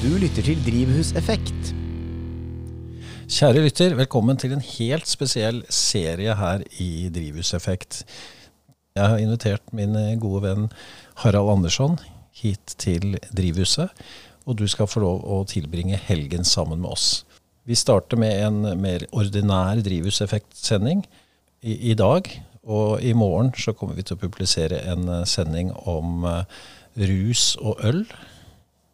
Du lytter til Drivhuseffekt. Kjære lytter, velkommen til en helt spesiell serie her i Drivhuseffekt. Jeg har invitert min gode venn Harald Andersson hit til Drivhuset, og du skal få lov å tilbringe helgen sammen med oss. Vi starter med en mer ordinær drivhuseffektsending i, i, dag. Og i morgen så kommer vi til å publisere en sending om uh, rus og øl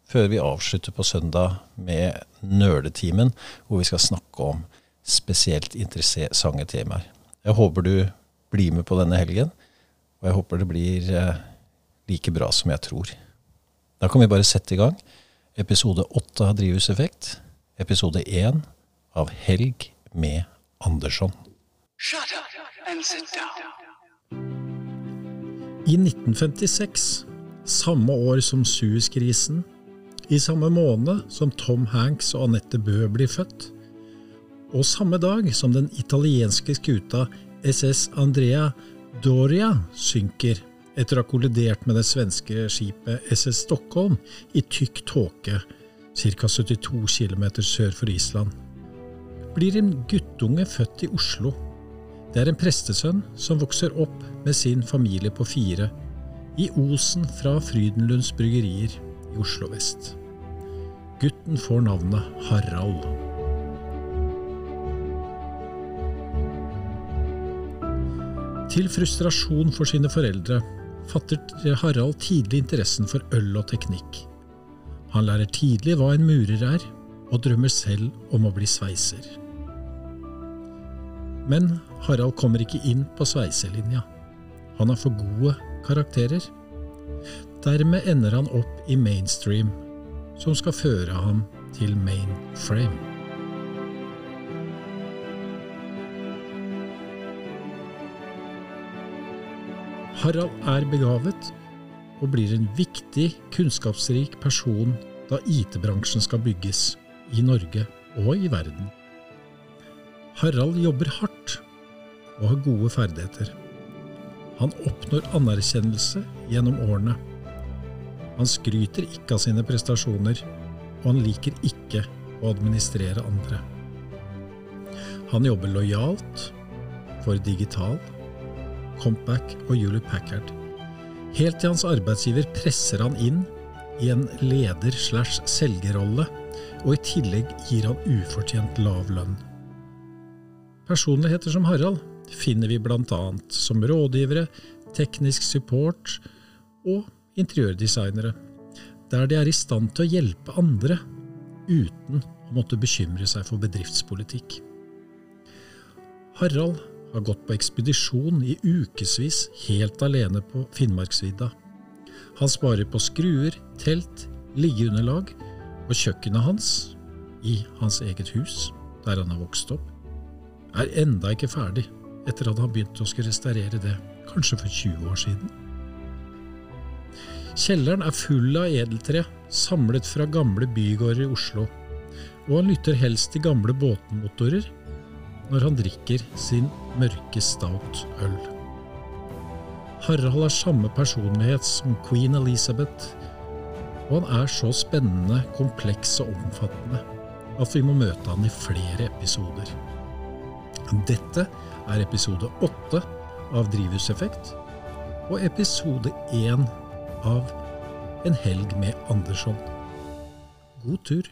før vi avslutter på søndag med Nerdetimen, hvor vi skal snakke om spesielt interessante temaer. Jeg håper du blir med på denne helgen, og jeg håper det blir eh, like bra som jeg tror. Da kan vi bare sette i gang episode åtte av Drivhuseffekt, episode én av Helg med Andersson. Shut up and sit down. I 1956, samme år som Suez-krisen, i samme måned som Tom Hanks og Anette Bøe blir født, og samme dag som den italienske skuta SS Andrea Doria synker etter å ha kollidert med det svenske skipet SS Stockholm i tykk tåke ca. 72 km sør for Island, blir en guttunge født i Oslo. Det er en prestesønn som vokser opp med sin familie på fire i Osen fra Frydenlunds bryggerier i Oslo vest. Gutten får navnet Harald. Til frustrasjon for sine foreldre fatter Harald tidlig interessen for øl og teknikk. Han lærer tidlig hva en murer er, og drømmer selv om å bli sveiser. Men Harald kommer ikke inn på sveiselinja. Han har for gode karakterer. Dermed ender han opp i mainstream, som skal føre ham til mainframe. Harald er begavet og blir en viktig, kunnskapsrik person da IT-bransjen skal bygges, i Norge og i verden. Harald jobber hardt og har gode ferdigheter. Han oppnår anerkjennelse gjennom årene. Han skryter ikke av sine prestasjoner, og han liker ikke å administrere andre. Han jobber lojalt for Digital, Compac og Julie Packard. Helt til hans arbeidsgiver presser han inn i en leder- slash selgerrolle, og i tillegg gir han ufortjent lav lønn. Personligheter som Harald finner vi bl.a. som rådgivere, teknisk support og interiørdesignere, der de er i stand til å hjelpe andre uten å måtte bekymre seg for bedriftspolitikk. Harald har gått på ekspedisjon i ukevis helt alene på Finnmarksvidda. Han sparer på skruer, telt, liggeunderlag, og kjøkkenet hans, i hans eget hus, der han har vokst opp, er enda ikke ferdig etter at han begynte å skulle restaurere det, kanskje for 20 år siden. Kjelleren er full av edeltre, samlet fra gamle bygårder i Oslo, og han lytter helst til gamle båtmotorer når han drikker sin mørke stout øl. Harald har samme personlighet som queen Elizabeth, og han er så spennende, kompleks og omfattende at vi må møte han i flere episoder. Dette er episode åtte av Drivhuseffekt og episode én av En helg med Andersson. God tur!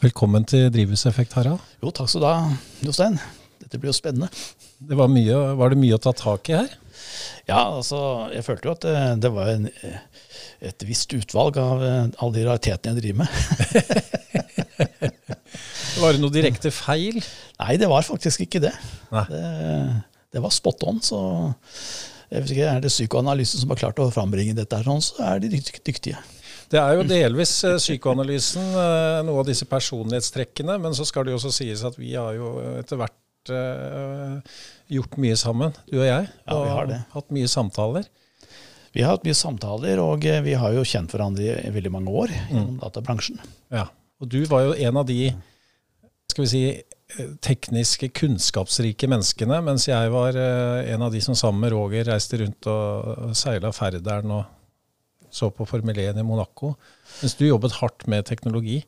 Velkommen til Drivhuseffekt, Harald. Jo, takk skal du ha, Jostein. Dette blir jo spennende. Det var, mye, var, det mye å ta tak i her? Ja, altså, jeg følte jo at det, det var en, et visst utvalg av alle de raritetene jeg driver med. var det noe direkte feil? Nei, det var faktisk ikke det. Det, det, var spot on. Så ikke, er det psykoanalysen som har klart å frambringe dette, her, så er de dyktige. Det er jo delvis psykoanalysen, noe av disse personlighetstrekkene. Men så skal det jo også sies at vi har jo etter hvert uh, gjort mye sammen, du og jeg. Ja, vi har det. Og hatt mye samtaler. Vi har hatt mye samtaler, og vi har jo kjent hverandre i veldig mange år gjennom mm. databransjen. Ja, og du var jo en av de skal vi si, tekniske, kunnskapsrike menneskene, mens jeg var en av de som sammen med Roger reiste rundt og seila Færderen og så på Formel 1 i Monaco. Mens du jobbet hardt med teknologi.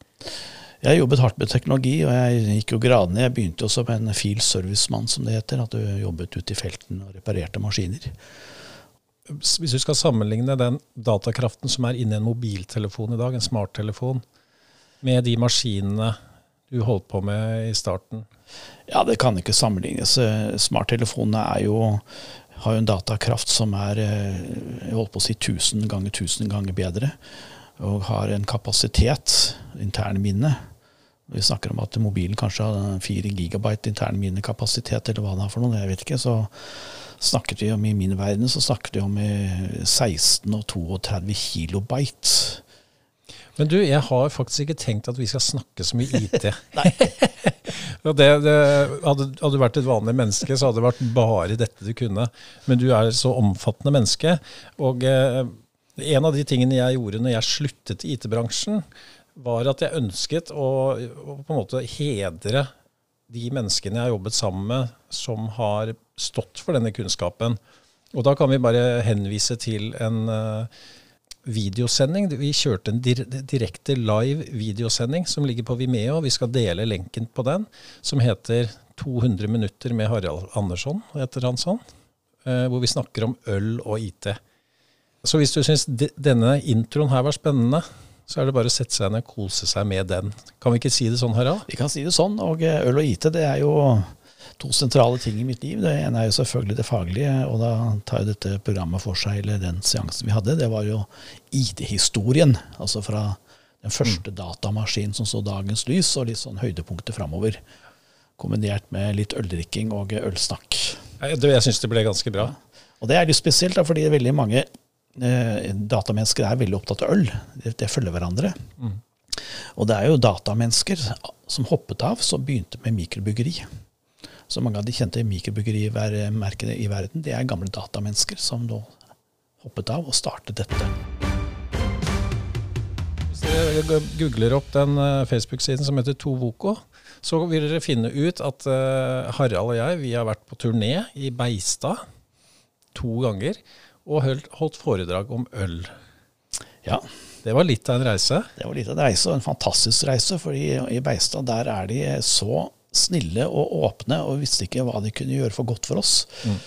Jeg jobbet hardt med teknologi, og jeg gikk jo gradene. Jeg begynte jo som en field servicemann, som det heter. At du jobbet ute i felten og reparerte maskiner. Hvis du skal sammenligne den datakraften som er inni en mobiltelefon i dag, en smarttelefon, med de maskinene du holdt på med i starten? Ja, det kan ikke sammenlignes. Smarttelefonene er jo, har jo en datakraft som er jeg holdt på å si 1000 ganger 1000 ganger bedre. Og har en kapasitet, internminne. Vi snakker om at mobilen kanskje har 4 gigabyte internminnekapasitet, eller hva det er for noe, jeg vet ikke. så snakket vi om I min verden så snakket vi om 16 og 32 kilobyte. Men du, jeg har faktisk ikke tenkt at vi skal snakke så mye IT. Det, det, hadde, du vært et vanlig menneske, så hadde det vært bare dette du kunne. Men du er så omfattende menneske. Og eh, en av de tingene jeg gjorde når jeg sluttet i IT-bransjen, var at jeg ønsket å, å, på en måte hedre de menneskene jeg har jobbet sammen med, som har stått for denne kunnskapen. Og da kan vi bare henvise til en uh, videosending. Vi kjørte en direkte live videosending som ligger på Vimeo. Vi skal dele lenken på den, som heter 200 minutter med Harald Andersson, heter han sånn. Uh, hvor vi snakker om øl og IT. Så hvis du syns denne introen her var spennende, så er det bare å sette seg ned og kose seg med den. Kan vi ikke si det sånn, Harald? Vi kan si det sånn. Og eh, øl og IT det er jo to sentrale ting i mitt liv. Det ene er jo selvfølgelig det faglige, og da tar jo dette programmet for seg, eller den seansen vi hadde, det var jo ID-historien. Altså fra den første mm. datamaskinen som så dagens lys, og litt sånn høydepunkter framover. Kombinert med litt øldrikking og ølsnakk. Jeg, syns det ble ganske bra. Ja. Og det er litt spesielt, da, fordi veldig mange eh, datamennesker er veldig opptatt av øl. Det, det følger hverandre. Mm. Og det er jo datamennesker som hoppet av, som begynte med mikrobyggeri. Så mange av de kjente mikrobryggerimerkene i verden, det er gamle datamennesker som nå hoppet av og startet dette. Hvis dere googler opp den eh, Facebook-siden som heter Tovoko, så vil dere finne ut at uh, Harald og jeg vi har vært på turné i Beistad to ganger og holdt foredrag om øl. Ja. Det var litt av en reise? Det var litt av en reise, og en fantastisk reise. For i Beistad der er de så snille og åpne og visste ikke hva de kunne gjøre for godt for oss. Mm.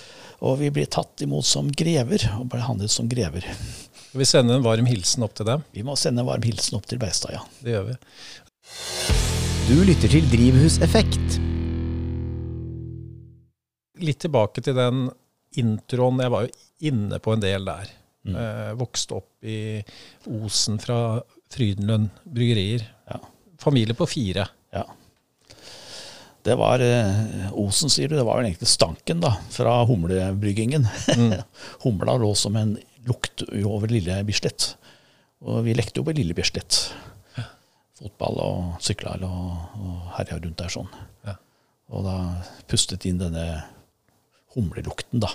Og vi ble tatt imot som grever, og ble handlet som grever. Skal vi sende en varm hilsen opp til dem? Vi må sende en varm hilsen opp til Beistad, ja. Det gjør vi. Du lytter til Drivhuseffekt. Litt tilbake til den introen. Jeg var jo inne på en del der. Mm. Eh, vokste opp i Osen fra Frydenlund bryggerier. Ja. Familie på fire. Ja. Det var eh, Osen, sier du. Det var vel egentlig stanken da, fra humlebryggingen. Mm. Humla lå som en lukt over Lille Bislett. Og vi lekte jo på Lille Bislett. Ja. Fotball og sykla og, og herja rundt der sånn. Ja. Og da pustet inn denne humlelukten, da.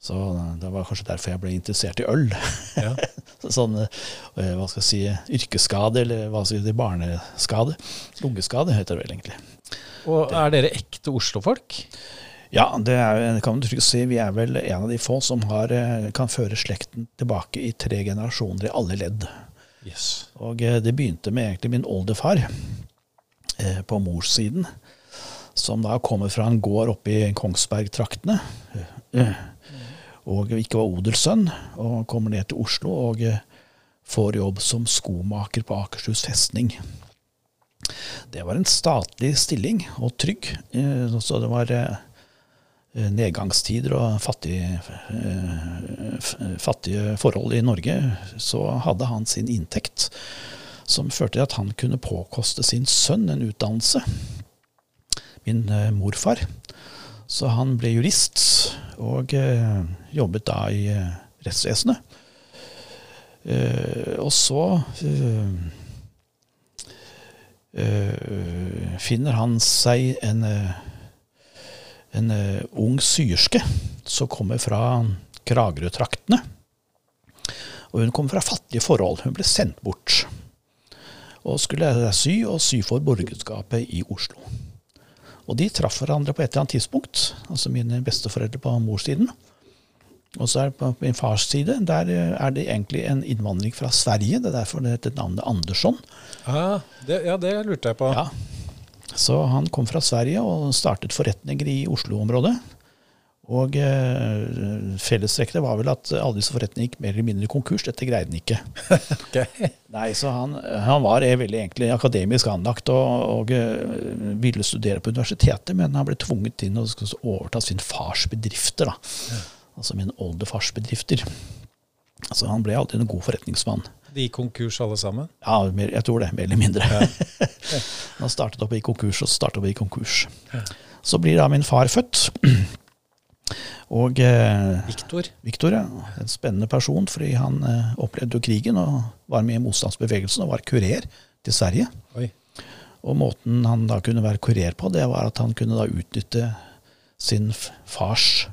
Så det var kanskje derfor jeg ble interessert i øl. Ja. sånn, eh, hva skal jeg si, yrkesskade, eller hva skal jeg si, barneskade. Lungeskade heter det vel egentlig. Og Er dere ekte Oslo-folk? Ja, det er, kan man trygt si. Vi er vel en av de få som har, eh, kan føre slekten tilbake i tre generasjoner i alle ledd. Yes. Og eh, det begynte med egentlig min oldefar eh, på morssiden som da kommer fra en gård oppe i Kongsberg-traktene. Og ikke var odelssønn, og kommer ned til Oslo og får jobb som skomaker på Akershus festning. Det var en statlig stilling, og trygg. Eh, så det var eh, nedgangstider og fattige, eh, fattige forhold i Norge. Så hadde han sin inntekt, som førte til at han kunne påkoste sin sønn en utdannelse min morfar. Så han ble jurist, og jobbet da i rettsvesenet. og så finner han seg en, en ung syerske som kommer fra Kragerø-traktene. Og hun kom fra fattige forhold. Hun ble sendt bort. Og skulle sy, og sy for borgerskapet i Oslo. Og de traff hverandre på et eller annet tidspunkt, altså mine besteforeldre på morssiden. Og så er det på min fars side, der eh, er det egentlig en innvandring fra Sverige. Det er derfor det heter navnet Andersson. Ah, det, ja, det lurte jeg på. Ja. Så han kom fra Sverige og startet forretninger i Oslo-området. Og eh, fellestrekket var vel at alle disse forretningene gikk mer eller mindre konkurs. Dette greide han ikke. Ok. Nei, så han, han var eh, veldig egentlig akademisk anlagt og, og eh, ville studere på universitetet, men han ble tvunget inn og skulle overta sin fars bedrifter. da. Altså min oldefars bedrifter. Altså, han ble aldri en god forretningsmann. De gikk konkurs alle sammen? Ja, jeg tror det, mer eller mindre. han startet opp i konkurs og startet opp i konkurs. Så blir da min far født. Og eh, Viktor? Victor, ja, en spennende person, fordi han eh, opplevde jo krigen og var med i motstandsbevegelsen og var kurer til Sverige. Oi. Og måten han da kunne være kurer på, det var at han kunne da utnytte sin fars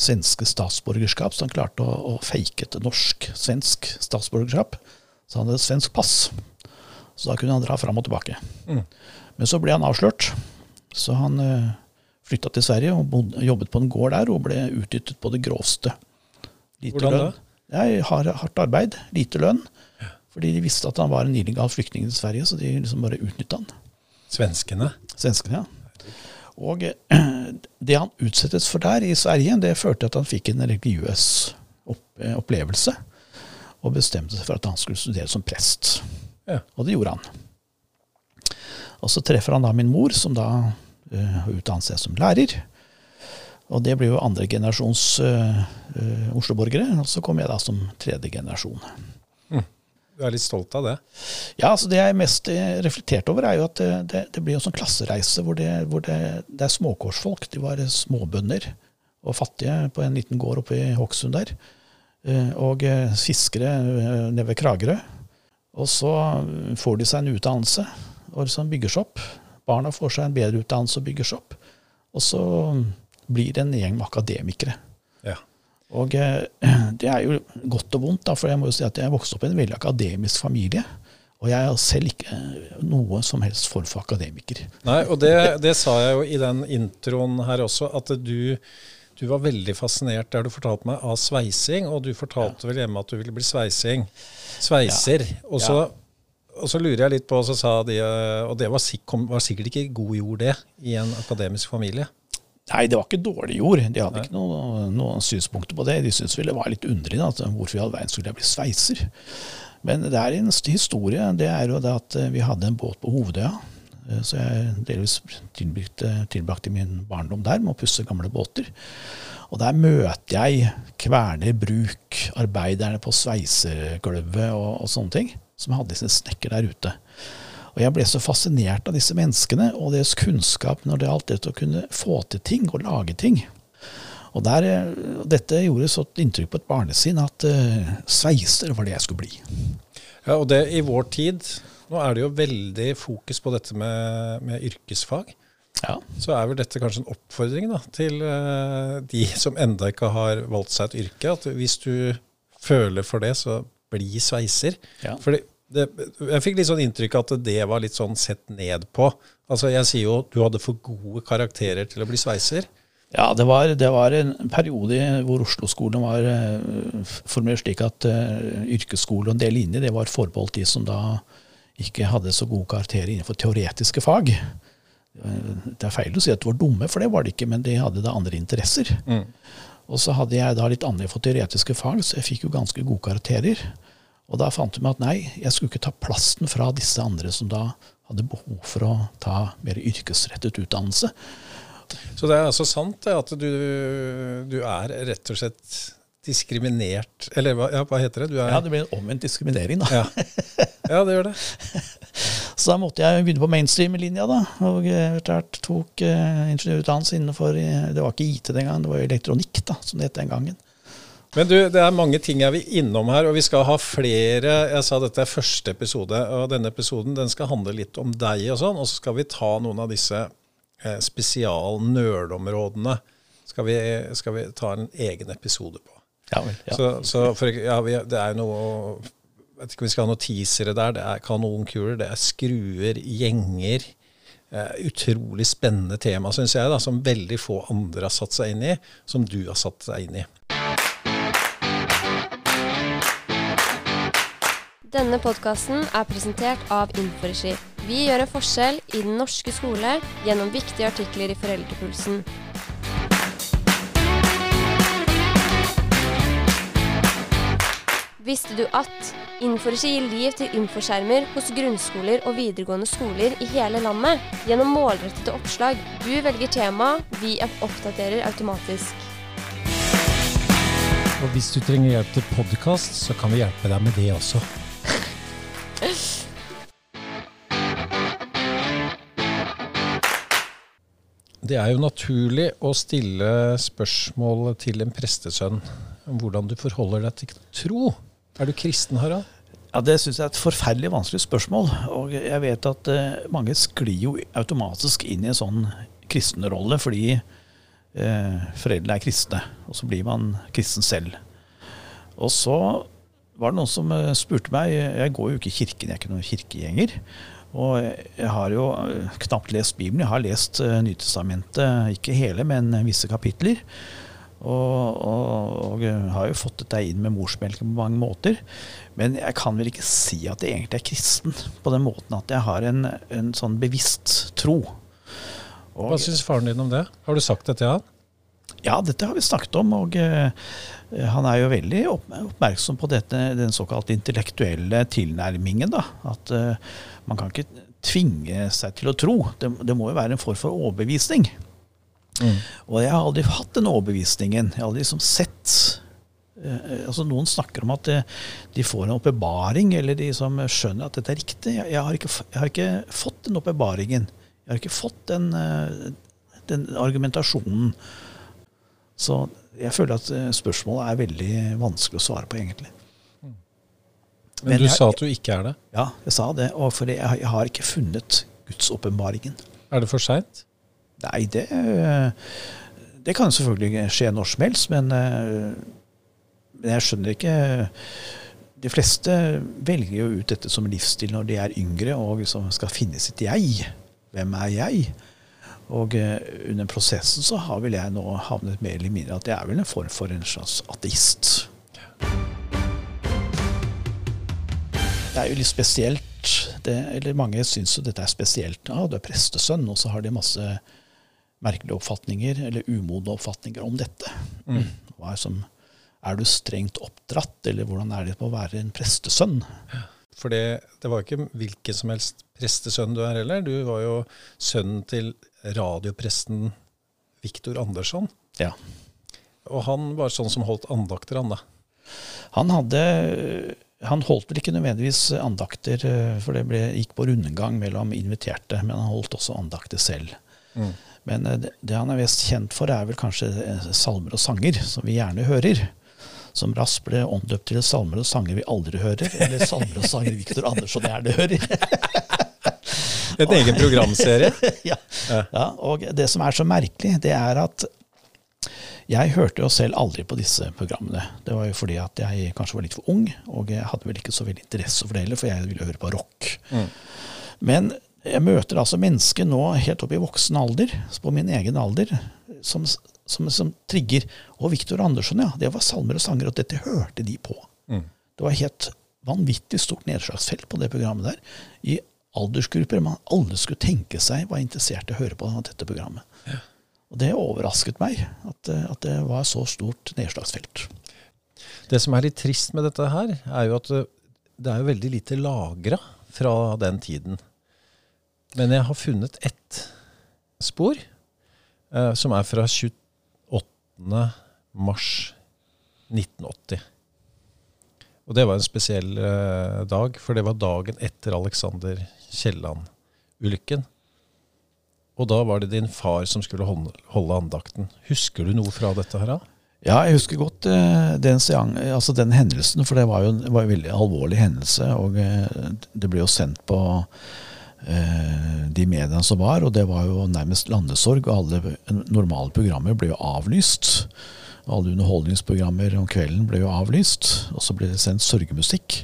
svenske statsborgerskap, så han klarte å, å fake et norsk-svensk statsborgerskap. Så han hadde et svensk pass. Så da kunne han dra fram og tilbake. Mm. Men så ble han avslørt, så han uh, flytta til Sverige og bodde, jobbet på en gård der og ble utnyttet på det grovste. Lite Hvordan lønn. Ja, har hardt arbeid, lite lønn. Fordi de visste at han var en illegal flyktning til Sverige, så de liksom bare utnytta han. Svenskene? Svenskene, ja. Og eh, det han utsettes for der i Sverige, det førte til at han fikk en religiøs eh, opplevelse. Og bestemte seg for at han skulle studere som prest. Ja. Og det gjorde han. Og så treffer han da min mor, som da uh, utdannet seg som lærer. Og det blir jo andre generasjons uh, uh, Oslo-borgere. Og så kom jeg da som tredje generasjon. Du er litt stolt av det? Ja, altså Det jeg mest eh, reflektert over, er jo at det, det, det blir en sånn klassereise hvor, det, hvor det, det er småkårsfolk. De var småbønder og fattige på en liten gård oppe i Hokksund der. Eh, Og eh, fiskere eh, nede ved Kragerø. Og så får de seg en utdannelse og liksom bygger seg opp. Barna får seg en bedre utdannelse og bygger seg opp. Og så blir det en gjeng med akademikere. Ja. Og eh, det er jo godt og vondt, da, for jeg må jo si at jeg vokste opp i en veldig akademisk familie. Og jeg er selv ikke noe som helst form for akademiker. Nei, og det, det sa jeg jo i den introen her også, at du, du var veldig fascinert der du fortalte meg av sveising, og du fortalte vel hjemme at du ville bli sveising. Sveiser. Og, så, og så lurer jeg litt på, så sa de, eh, og det var, sikk, var sikkert ikke god jord det, i en akademisk familie. Nei, det var ikke dårlig jord. De hadde ikke noen, noen synspunkter på det. De syntes vel det var litt underlig da, at hvorfor i all verden skulle jeg bli sveiser. Men det er en historie. Det er jo det at eh, vi hadde en båt på Hovedøya. eh, Så jeg delvis tilbrakte, tilbrakte min barndom der med å pusse gamle båter. Og der møter jeg Kverner Bruk, arbeiderne på sveisegløvet og, og sånne ting, som hadde sin snekker der ute. Og jeg ble så fascinert av disse menneskene og deres kunnskap når det gjaldt det å kunne få til ting og lage ting. Og der, eh, Dette gjorde så et inntrykk på et barnesinn at uh, sveiser var det jeg skulle bli. Ja, og det i vår tid, nå er det jo veldig fokus på dette med, med yrkesfag. Ja. Så er vel dette kanskje en oppfordring da, til uh, de som enda ikke har valgt seg et yrke, at hvis du føler for det, så bli sveiser. Ja. Fordi det, jeg fikk litt sånn inntrykk at det var litt sånn sett ned på. Altså Jeg sier jo du hadde for gode karakterer til å bli sveiser. Ja, det var, det var en periode hvor Oslo-skolen var eh, formulert slik at uh, yrkesskole og en del linjer det var forbeholdt de som da ikke hadde så gode karakterer innenfor teoretiske fag. Eh, Det er feil å si at de var dumme, for det var de ikke, men de hadde da andre interesser. Og så hadde jeg da litt annerledes for teoretiske fag, så jeg fikk jo ganske gode karakterer. Og da fant vi at nei, jeg skulle ikke ta plassen fra disse andre som da hadde behov for å ta mer yrkesrettet utdannelse. Så det er altså sant det at du, du er rett og slett diskriminert Eller ja, hva heter det? Du er, Ja, det blir en omvendt diskriminering, da. ja. ja, det gjør det. Så da måtte jeg begynne på mainstream-linja, da. Og eh, tok uh, ingeniørutdannelse innenfor eh, Det var ikke IT den gangen, det var elektronikk, da, som det het den gangen. Men du, det er mange ting jeg vil innom her, og vi skal ha flere Jeg sa dette er første episode, og denne episoden den skal handle litt om deg og sånn, og så skal vi ta noen av disse eh, spesial-nerdområdene. Skal, vi- skal vi ta en egen episode på. Ja vel. Ja. Så, så for, ja, vi, det er noe vet ikke om vi skal ha noen teasere der. Det er kanonkuler, det er skruer, gjenger. Eh, utrolig spennende tema, syns jeg, da, som veldig få andre har satt seg inn i, som du har satt deg inn i. Denne podkasten er presentert av Inforegi. Vi gjør en forskjell i den norske skole gjennom viktige artikler i Foreldrepulsen. Visste du at Inforegi gir liv til infoskjermer hos grunnskoler og videregående skoler i hele landet gjennom målrettede oppslag? Du velger tema, vi oppdaterer automatisk. Og hvis du trenger hjelp til podkast, så kan vi hjelpe deg med det også. Det er jo naturlig å stille spørsmål til en prestesønn om hvordan du forholder deg til tro. Er du kristen, Harald? Ja, Det syns jeg er et forferdelig vanskelig spørsmål. Og jeg vet at eh, mange sklir jo automatisk inn i en sånn kristenrolle fordi eh, foreldre er kristne. Og så blir man kristen selv. Og så var det noen som eh, spurte meg Jeg går jo ikke i kirken, jeg er ikke noen kirkegjenger. Og jeg har jo eh, knapt lest Bibelen. Jeg har lest eh, Nytestamentet, ikke hele, men visse kapitler. Og, og, og har jo fått dette inn med morsmelken på mange måter. Men jeg kan vel ikke si at jeg egentlig er kristen på den måten at jeg har en, en sånn bevisst tro. Og, Hva syns faren din om det? Har du sagt det til han? Ja, dette har vi snakket om, og eh, han er jo veldig oppmerksom på dette, den såkalt intellektuelle tilnærmingen. da, At eh, man kan ikke tvinge seg til å tro. Det, det må jo være en form for overbevisning. Og jeg har aldri hatt den overbevisningen. Jeg har aldri liksom sett eh, altså Noen snakker om at de får en åpenbaring, eller de som skjønner at dette er riktig. Jeg, har, ikke, jeg har ikke fått den åpenbaringen. Jeg har ikke fått den, den argumentasjonen. Så jeg føler at eh, spørsmålet er veldig vanskelig å svare på, egentlig. Men, Men du jeg- sa at du ikke er det. Ja, jeg sa det, og for jeg, jeg har ikke funnet Guds åpenbaringen. Er det for seint? Nei, det, det kan selvfølgelig skje når som helst, men, eh, men jeg skjønner ikke De fleste velger jo ut dette som livsstil når de er yngre og liksom skal finne sitt jeg. Hvem er jeg? Og eh, under prosessen så har vel jeg nå havnet mer eller mindre at jeg er vel en form for en slags ateist. Det er jo litt spesielt. Det, eller mange syns jo dette er spesielt. Ja, du er prestesønn, og så har de masse merkelige oppfatninger, eller umodne oppfatninger om dette. Hva er, som, er du strengt oppdratt, eller hvordan er det på å være en prestesønn? For det, det var ikke hvilken som helst prestesønn du er heller. Du var jo sønnen til radiopresten Viktor Andersson. Ja. Og han var sånn som holdt andakter, han da. Han hadde han holdt vel ikke nødvendigvis andakter, eh, for det ble, gikk på rundgang mellom inviterte, men han holdt også andakter selv. Men eh, det, det han er mest kjent for, er vel kanskje eh, salmer og sanger, som vi gjerne hører. Som raskt ble omdøpt til salmer og sanger vi aldri hører, eller salmer og sanger Viktor Andersson gjerne hører. En egen programserie. ja. ja, og det som er så merkelig, det er at jeg hørte jo selv aldri på disse programmene. Det var jo fordi at jeg kanskje var litt for ung, og jeg hadde vel ikke så veldig interesse for det heller, for jeg ville høre på rock. Men jeg møter altså mennesker nå helt opp i voksen alder, på min egen alder, som, som, som trigger. Og Viktor Andersson, ja, det var salmer og sanger, og dette hørte de på. Det var helt vanvittig stort nedslagsfelt på det programmet der. I aldersgrupper man alle skulle tenke seg var interessert i å høre på dette programmet. Og det overrasket meg, at, eh, at det var så stort nedslagsfelt. Det som er litt trist med dette her, er jo at det, det er jo veldig lite lagra fra den tiden. Men jeg har funnet ett spor, eh, som er fra 28. mars 1980. Og det var en spesiell eh, dag, for det var dagen etter Alexander Kielland-ulykken. Og da var det din far som skulle holde, andakten. Husker du noe fra dette her? da? Ja, jeg husker godt eh, den, seang, altså den hendelsen, for det var jo en, var en veldig alvorlig hendelse. Og eh, det ble jo sendt på eh, de mediene som var, og det var jo nærmest landesorg. Og alle normale programmer ble jo avlyst. Alle underholdningsprogrammer om kvelden ble jo avlyst. Og så ble det sendt sørgemusikk.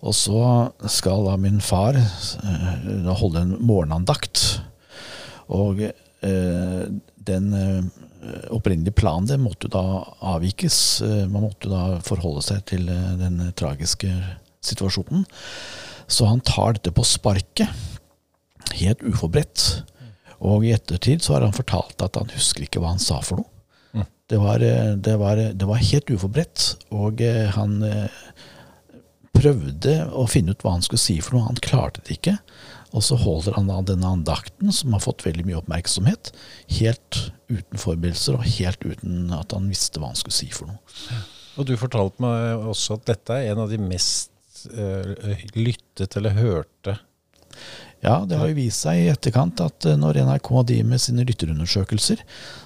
Og så skal da min far eh, holde en morgenandakt. Og eh, den eh, opprinnelige planen det måtte da avvikes. Man måtte da forholde seg til den tragiske situasjonen. Så han tar dette på sparket, helt uforberedt. Og i ettertid så har han fortalt at han husker ikke hva han sa for noe. Det var, det, var, det var helt uforberedt, og han prøvde å finne ut hva han skulle si for noe. Han klarte det ikke. Og så holder han da denne andakten, som har fått veldig mye oppmerksomhet, helt uten forberedelser og helt uten at han visste hva han skulle si for noe. Og du fortalte meg også at dette er en av de mest uh, lyttet eller hørte Ja, det har jo vist seg i etterkant at eh, når NRK driver med sine lytterundersøkelser,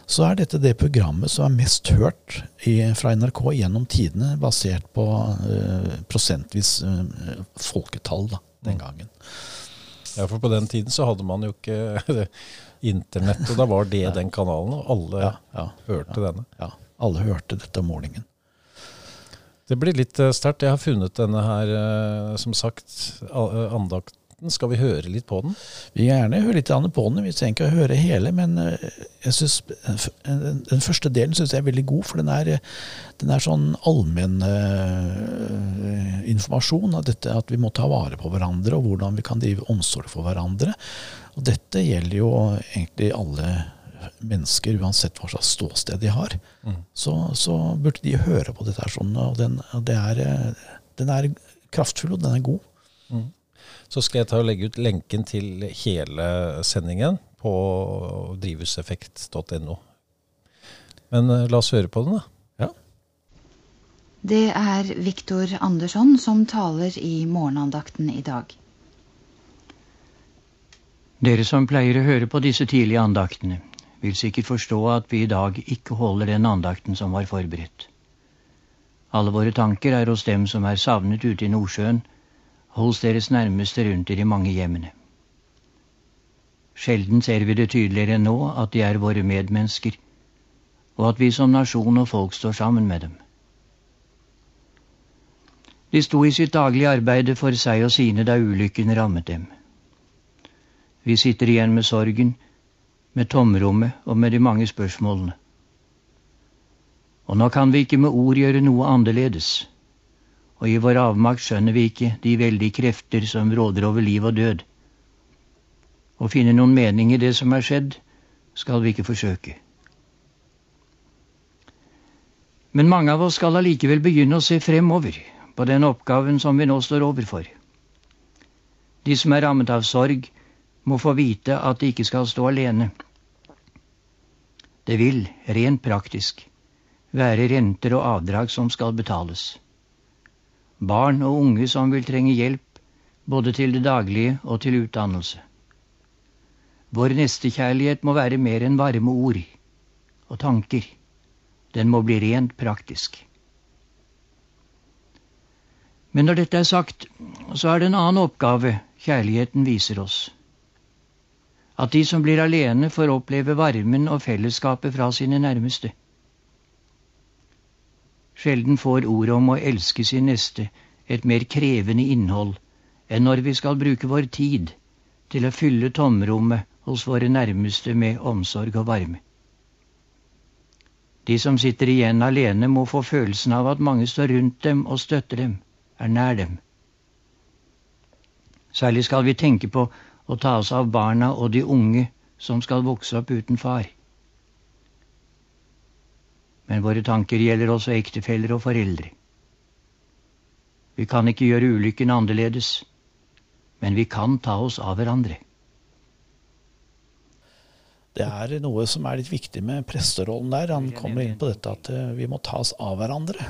så er dette det programmet som er mest hørt i, fra NRK gjennom tidene, basert på uh, prosentvis uh, folketall da, den gangen. Ja, for på den tiden så hadde man jo ikke internett, og da var det den kanalen, og alle Ja, ja, hørte denne. ja. Alle hørte dette om morgenen. Det blir litt sterkt. Jeg har funnet denne her, som sagt, a- eh. Skal vi høre litt på den? Vi vil gjerne høre litt på den. Vi trenger ikke å høre hele, men eh, jeg synes, eh, den, den første delen syns jeg er veldig god, for den er, eh, den er sånn allmenn uh, informasjon av dette at vi må ta vare på hverandre, og hvordan vi kan drive omsorg for hverandre. Og dette gjelder jo egentlig alle mennesker, uansett hva slags ståsted de har. Så, så burde de høre på dette her sånn, og den, det er, eh, den er kraftfull, og den er god. Så skal jeg ta og legge ut lenken til hele sendingen på drivhuseffekt.no. Men eh, la oss høre på den, da. Ja. Det er Viktor Andersson som taler i morgenandakten i dag. Dere som pleier å høre på disse tidlige andaktene, vil sikkert forstå at vi i dag ikke holder den andakten som var forberedt. Alle våre tanker er hos dem som er savnet ute i Nordsjøen, hos deres nærmeste rundt i de mange hjemmene. Sjelden ser vi det tydeligere enn nå at de er våre medmennesker, og at vi som nasjon og folk står sammen med dem. De sto i sitt daglige arbeide for seg og sine da ulykken rammet dem. Vi sitter igjen med sorgen, med tomrommet og med de mange spørsmålene. Og nå kan vi ikke med ord gjøre noe annerledes, og i vår avmakt skjønner vi ikke de veldige krefter som råder over liv og død. Å finne noen mening i det som er skjedd, skal vi ikke forsøke. Men mange av oss skal allikevel begynne å se fremover på den oppgaven som vi nå står overfor. De som er rammet av sorg, må få vite at de ikke skal stå alene. Det vil, rent praktisk, være renter og avdrag som skal betales. Barn og unge som vil trenge hjelp, både til det daglige og til utdannelse. Vår nestekjærlighet må være mer enn varme ord og tanker. Den må bli rent praktisk. Men når dette er sagt, så er det en annen oppgave kjærligheten viser oss. At de som blir alene, får oppleve varmen og fellesskapet fra sine nærmeste. Sjelden får ordet om å elske sin neste et mer krevende innhold enn når vi skal bruke vår tid til å fylle tomrommet hos våre nærmeste med omsorg og varme. De som sitter igjen alene, må få følelsen av at mange står rundt dem og støtter dem, er nær dem. Særlig skal vi tenke på å ta oss av barna og de unge som skal vokse opp uten far. Men våre tanker gjelder også ektefeller og foreldre. Vi kan ikke gjøre ulykken annerledes, men vi kan ta oss av hverandre. Det er noe som er litt viktig med presterollen der. Han kommer inn på dette at eh, vi må ta oss av hverandre.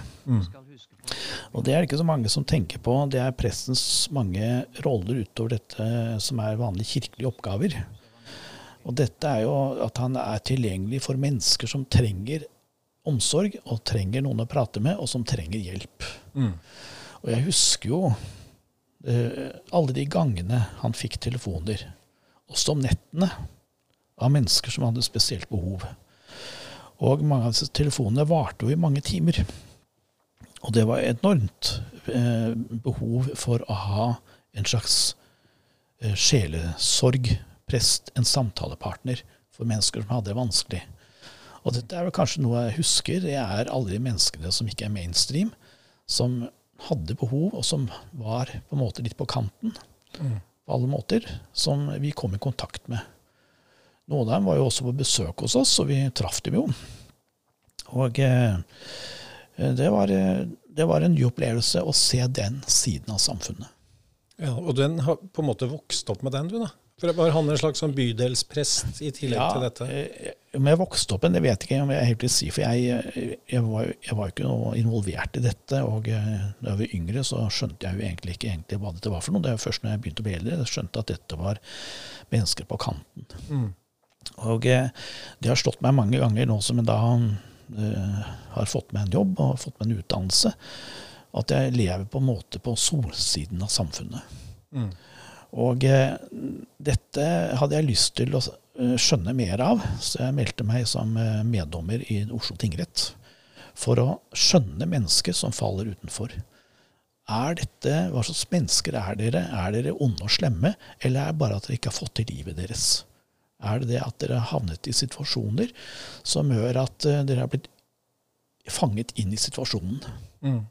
Og det er det ikke så mange som tenker på. Det er prestens mange roller utover dette som er vanlige kirkelige oppgaver. Og dette er jo at han er tilgjengelig for mennesker som trenger omsorg, og trenger noen å prate med, og som trenger hjelp. Og jeg husker jo uh, alle de gangene han fikk telefoner, også om nettene, av mennesker som hadde spesielt behov. Og mange av disse telefonene varte jo i mange timer. Og det var enormt uh, behov for å ha en slags eh, sjelesorgprest, en samtalepartner for mennesker som hadde det vanskelig. Og dette er vel kanskje noe jeg husker. Det er alle de menneskene som ikke er mainstream, som hadde behov, og som var på en måte litt på kanten på alle måter, som vi kom i kontakt med. Noen av dem var jo også på besøk hos oss, og vi traff dem jo. Og eh, det, var, eh, det var en ny opplevelse å se den siden av samfunnet. Ja, og den har på en måte vokst opp med den, du, da? For Var han en slags sånn bydelsprest i tillegg Ja, til dette? eh, Om jeg vokste opp en, det vet ikke om jeg helt vil si. For jeg, jeg, var, jo- ikke noe involvert i dette. Og eh, da jeg var yngre, så skjønte jeg jo egentlig ikke egentlig hva dette var for noe. Det var først når jeg begynte å bli eldre, jeg skjønte at dette var mennesker på kanten. Mm. Og eh, det har slått meg mange ganger nå som jeg da uh, har fått meg en jobb og fått meg en utdannelse, at jeg lever på en måte på solsiden av samfunnet. Mm. Og eh, dette hadde jeg lyst til å eh, skjønne mer av, så jeg meldte meg som eh, meddommer i Oslo tingrett. For å skjønne mennesker som faller utenfor. Er dette, Hva slags mennesker er dere? Er dere onde og slemme, eller er det bare at dere ikke har fått til livet deres? Er det det at dere har havnet i situasjoner som gjør at dere har blitt fanget inn i situasjonen? Mm.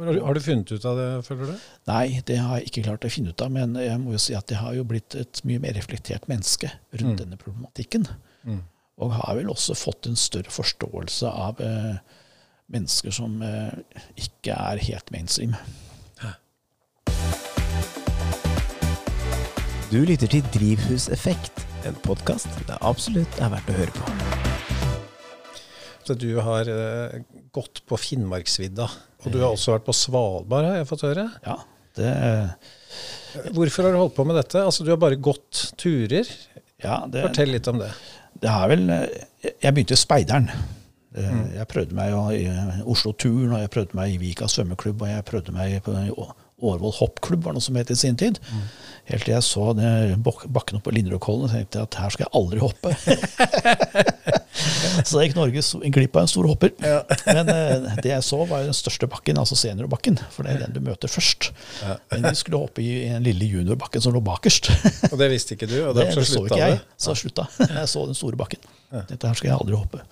Har, du, har du funnet ut av det, føler du? Nei, det har jeg ikke klart å finne ut av, men jeg må jo si at jeg har jo blitt et mye mer reflektert menneske rundt Mm. denne problematikken. Mm. Og har vel også fått en større forståelse av eh, mennesker som eh, ikke er helt mainstream. Du lytter til Drivhuseffekt, en podkast det absolutt er verdt å høre på. Så du har eh, gått på Finnmarksvidda, og du har også vært på Svalbard, har jeg fått høre. Ja, det, Hvorfor har du holdt på med dette? Altså, Du har bare gått turer. ja, det, Fortell litt om det. det er vel eh, Jeg begynte i Speideren. Eh, Mm. Jeg prøvde meg i Oslo-turen, og jeg prøvde meg i Vika svømmeklubb, og jeg prøvde meg på Årvoll hoppklubb, var det noe som het i sin tid. Mm. Helt til jeg så bakken oppe på Linderudkollen og tenkte at her skal jeg aldri hoppe. så da gikk Norge en glipp av en stor hopper. Men eh, det jeg så, var den største bakken, altså seniorbakken. For det er den du møter først. Men vi skulle hoppe i den lille juniorbakken som lå bakerst. Og det visste ikke du, og Det, derfor det så ikke jeg, det. så jeg slutta. Jeg så den store bakken. Dette her skal jeg aldri hoppe.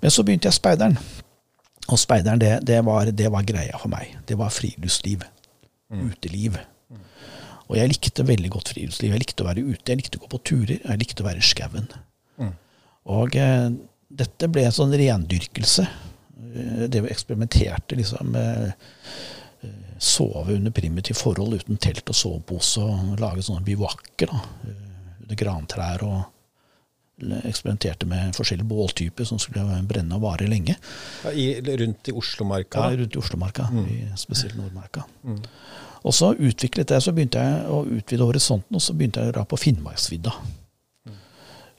Men så begynte jeg speideren. Og speideren, det, det, var, det var greia for meg. Det var friluftsliv. Uteliv. Og jeg likte veldig godt friluftsliv. Jeg likte å være ute, jeg likte å gå på turer, jeg likte å være i skauen. Mm. Og eh, dette ble en sånn rendyrkelse. Eh, Det vi eksperimenterte liksom med eh, sove under primitive forhold uten telt og sovepose, og lage sånne bivakker eh, under grantrær. og eksperimenterte med forskjellige båltyper som skulle brenne og vare lenge. Ja, i, rundt i Oslomarka. Ja, rundt i Oslomarka, Mm. i spesielt Nordmarka. Og så utviklet jeg, så begynte jeg å utvide horisonten, og så begynte jeg å dra på Finnmarksvidda.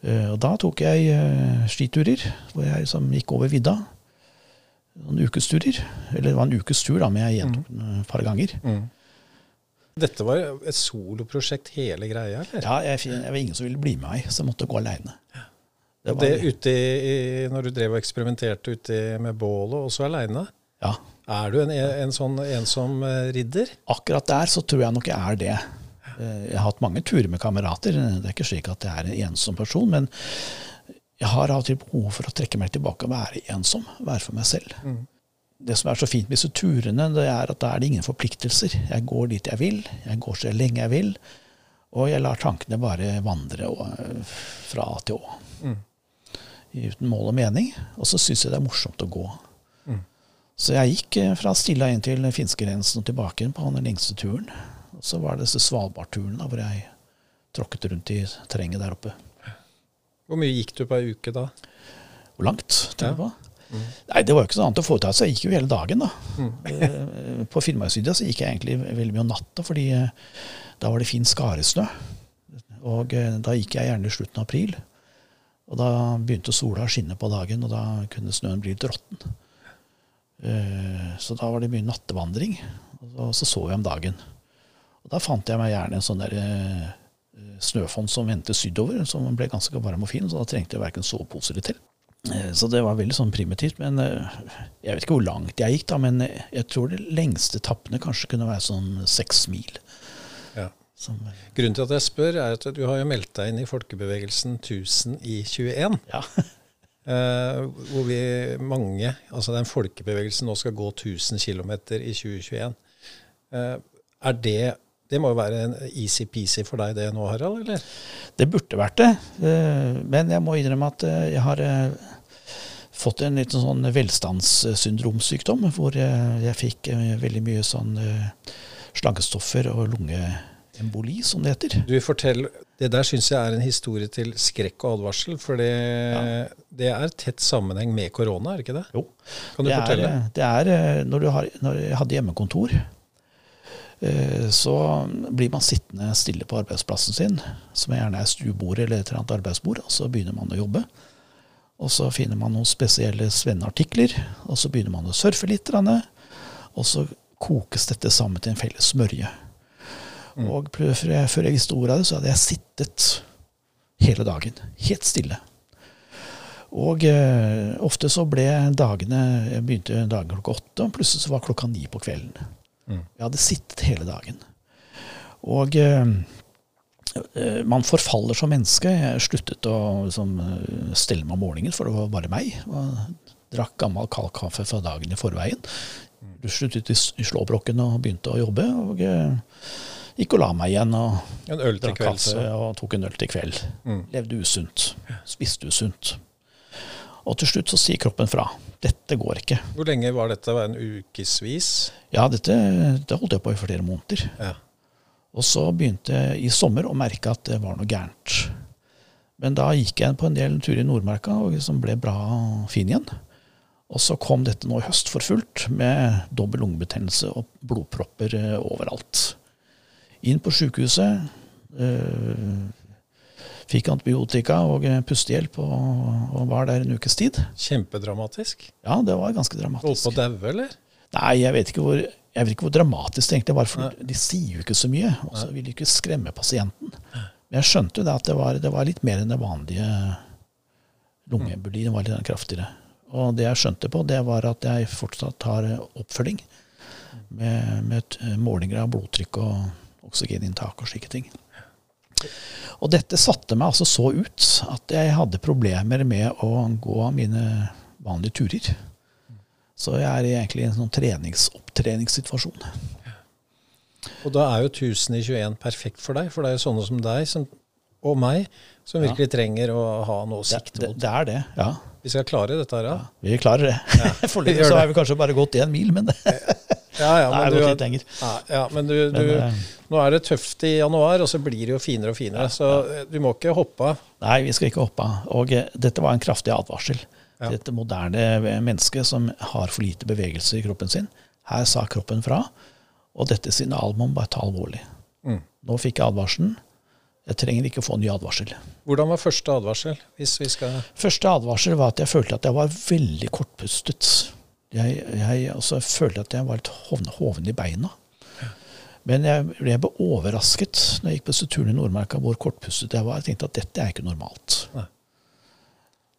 Eh, Og da tok jeg eh, skiturer, hvor jeg som gikk over vidda. Noen ukesturer. Eller det var en ukes tur, da, men jeg gjentok den et par ganger. Mm. Dette var et soloprosjekt hele greia, eller? Ja, jeg, jeg var ingen som ville bli med meg, så jeg måtte gå aleine. Det Det ute i, når du drev og eksperimenterte ute med bålet, også aleine. ja. Er du en, en sånn ensom eh, ridder? Akkurat der så tror jeg nok jeg er det. Eh, Jeg har hatt mange turer med kamerater. Det er ikke slik at jeg er en ensom person, men jeg har av og til behov for å trekke meg tilbake og være ensom. Være for meg selv. Det som er så fint med disse turene, det er at da er det ingen forpliktelser. Jeg går dit jeg vil, jeg går så lenge jeg vil, og jeg lar tankene bare vandre og, eh, fra A til Å. Uten mål og mening. Og så syns jeg det er morsomt å gå. Så jeg gikk eh, fra Stilla inn til finskegrensen og tilbake igjen på den lengste turen. Så var det disse Svalbardturene hvor jeg tråkket rundt i terrenget der oppe. Hvor mye gikk du på ei uke da? Hvor langt? Ja. på? Nei, det var jo ikke så annet å foreta seg. Jeg gikk jo hele dagen, da. Mm. på Finnmarksvidda så gikk jeg egentlig veldig mye om natta, fordi eh, da var det fin skaresnø. Og eh, da gikk jeg gjerne i slutten av april. Og da begynte sola å skinne på dagen, og da kunne snøen bli litt råtten. Eh, Så da var det mye nattevandring, og så sov jeg om dagen. Og da fant jeg meg gjerne en sånn der eh, snøfonn som vendte sydover, som ble ganske varm og fin, så da trengte jeg verken soveposer eller telt. Eh, Så det var veldig sånn primitivt. Men eh, jeg vet ikke hvor langt jeg gikk, da, men jeg tror de lengste etappene kanskje kunne være sånn seks mil. Ja. Som, Grunnen til at jeg spør, er at du har jo meldt deg inn i folkebevegelsen 1000 i 21. ja. Uh, hvor vi mange, altså den folkebevegelsen nå skal gå 1000 km i 2021. Uh, er det Det må jo være en easy-peasy for deg det nå, Harald? eller? Det burde vært det, eh, men jeg må innrømme at eh, jeg har eh, fått en liten sånn velstandssyndromsykdom, hvor jeg, fikk veldig mye sånn slangestoffer og lungeemboli, som det heter. Du fortell, Det der syns jeg er en historie til skrekk og advarsel, for det, det er tett sammenheng med korona, er det ikke det? Jo. Kan du det fortelle? Er, det er når, du har, når jeg hadde hjemmekontor, så blir man sittende stille på arbeidsplassen sin, som gjerne er stuebord eller et eller annet arbeidsbord, og så begynner man å jobbe. Og så finner man noen spesielle svenneartikler, og så begynner man å surfe litt, og så kokes dette sammen til en felles smørje. Og før jeg, før jeg visste ordet av det, så hadde jeg sittet hele dagen, helt stille. Og eh, ofte så ble dagene Jeg begynte dagen klokka åtte, og plutselig så var klokka ni på kvelden. Jeg hadde sittet hele dagen. Og eh, eh, man forfaller som menneske. Jeg sluttet å liksom, eh, stelle meg om morgenen, for det var bare meg. Og drakk gammel kald kaffe fra dagen i forveien. Du sluttet i slåbroken og begynte å jobbe. Og eh, gikk og la meg igjen og En øl til drakk kveld, kaffe og tok en øl til kveld. Mm. Levde usunt. Spiste usunt. Og til slutt så sier kroppen fra. Dette går ikke. Hvor lenge var dette? Var det En ukesvis? Ja, dette, det holdt jeg på i flere måneder. Ja. Og så begynte jeg i sommer å merke at det var noe gærent. Men da gikk jeg på en del turer i Nordmarka og liksom ble bra fin igjen. Og så kom dette nå i høst for fullt, med dobbel lungebetennelse og blodpropper eh, overalt. Inn på sjukehuset. Øh, fikk antibiotika og eh, pustehjelp og, og var der en ukes tid. Kjempedramatisk. Ja, det var ganske Holdt dramatisk. på å daue, eller? Nei, jeg vet hvor, jeg vet ikke hvor dramatisk det egentlig var, for de sier jo ikke så mye. Og så vil de ikke skremme pasienten. Men jeg skjønte jo det at det var, det var litt mer enn det vanlige lungeemboli. Det var litt kraftigere. Og det jeg skjønte på, det var at jeg fortsatt har oppfølging med, med målinger av blodtrykk og oksygeninntak og slike ting. Og dette satte meg altså så ut at jeg hadde problemer med å gå mine vanlige turer. Så jeg er egentlig i en sånn treningsopptreningssituasjon. Og da er jo 1000 i 21 perfekt for deg, for det er jo sånne som deg som, og meg som virkelig trenger å ha noe sikt Det, det, mot. det er det, ja. Vi skal klare dette her, ja. Vi klarer det. Foreløpig så har vi kanskje bare gått én mil, men det Ja, ja, men du, litt lenger. ja, ja, men du, du, Men, eh, nå er det tøft i januar, og så blir det jo finere og finere. Så eh, du må ikke hoppe av. Nei, vi skal ikke hoppe av. Og eh, dette var en kraftig advarsel Ja. til dette moderne mennesket som har for lite bevegelse i kroppen sin. Her sa kroppen fra, og dette signalet må man bare ta alvorlig. Mm. Nå fikk jeg advarselen. Jeg trenger ikke få ny advarsel. Hvordan var første advarsel? Hvis vi skal Første advarsel var at jeg følte at jeg var veldig kortpustet. Jeg, jeg altså, følte at jeg var litt hoven, i beina. Men jeg ble overrasket når jeg gikk på disse turene i Nordmarka hvor kortpustet jeg var. Jeg tenkte at dette er ikke normalt. Nei.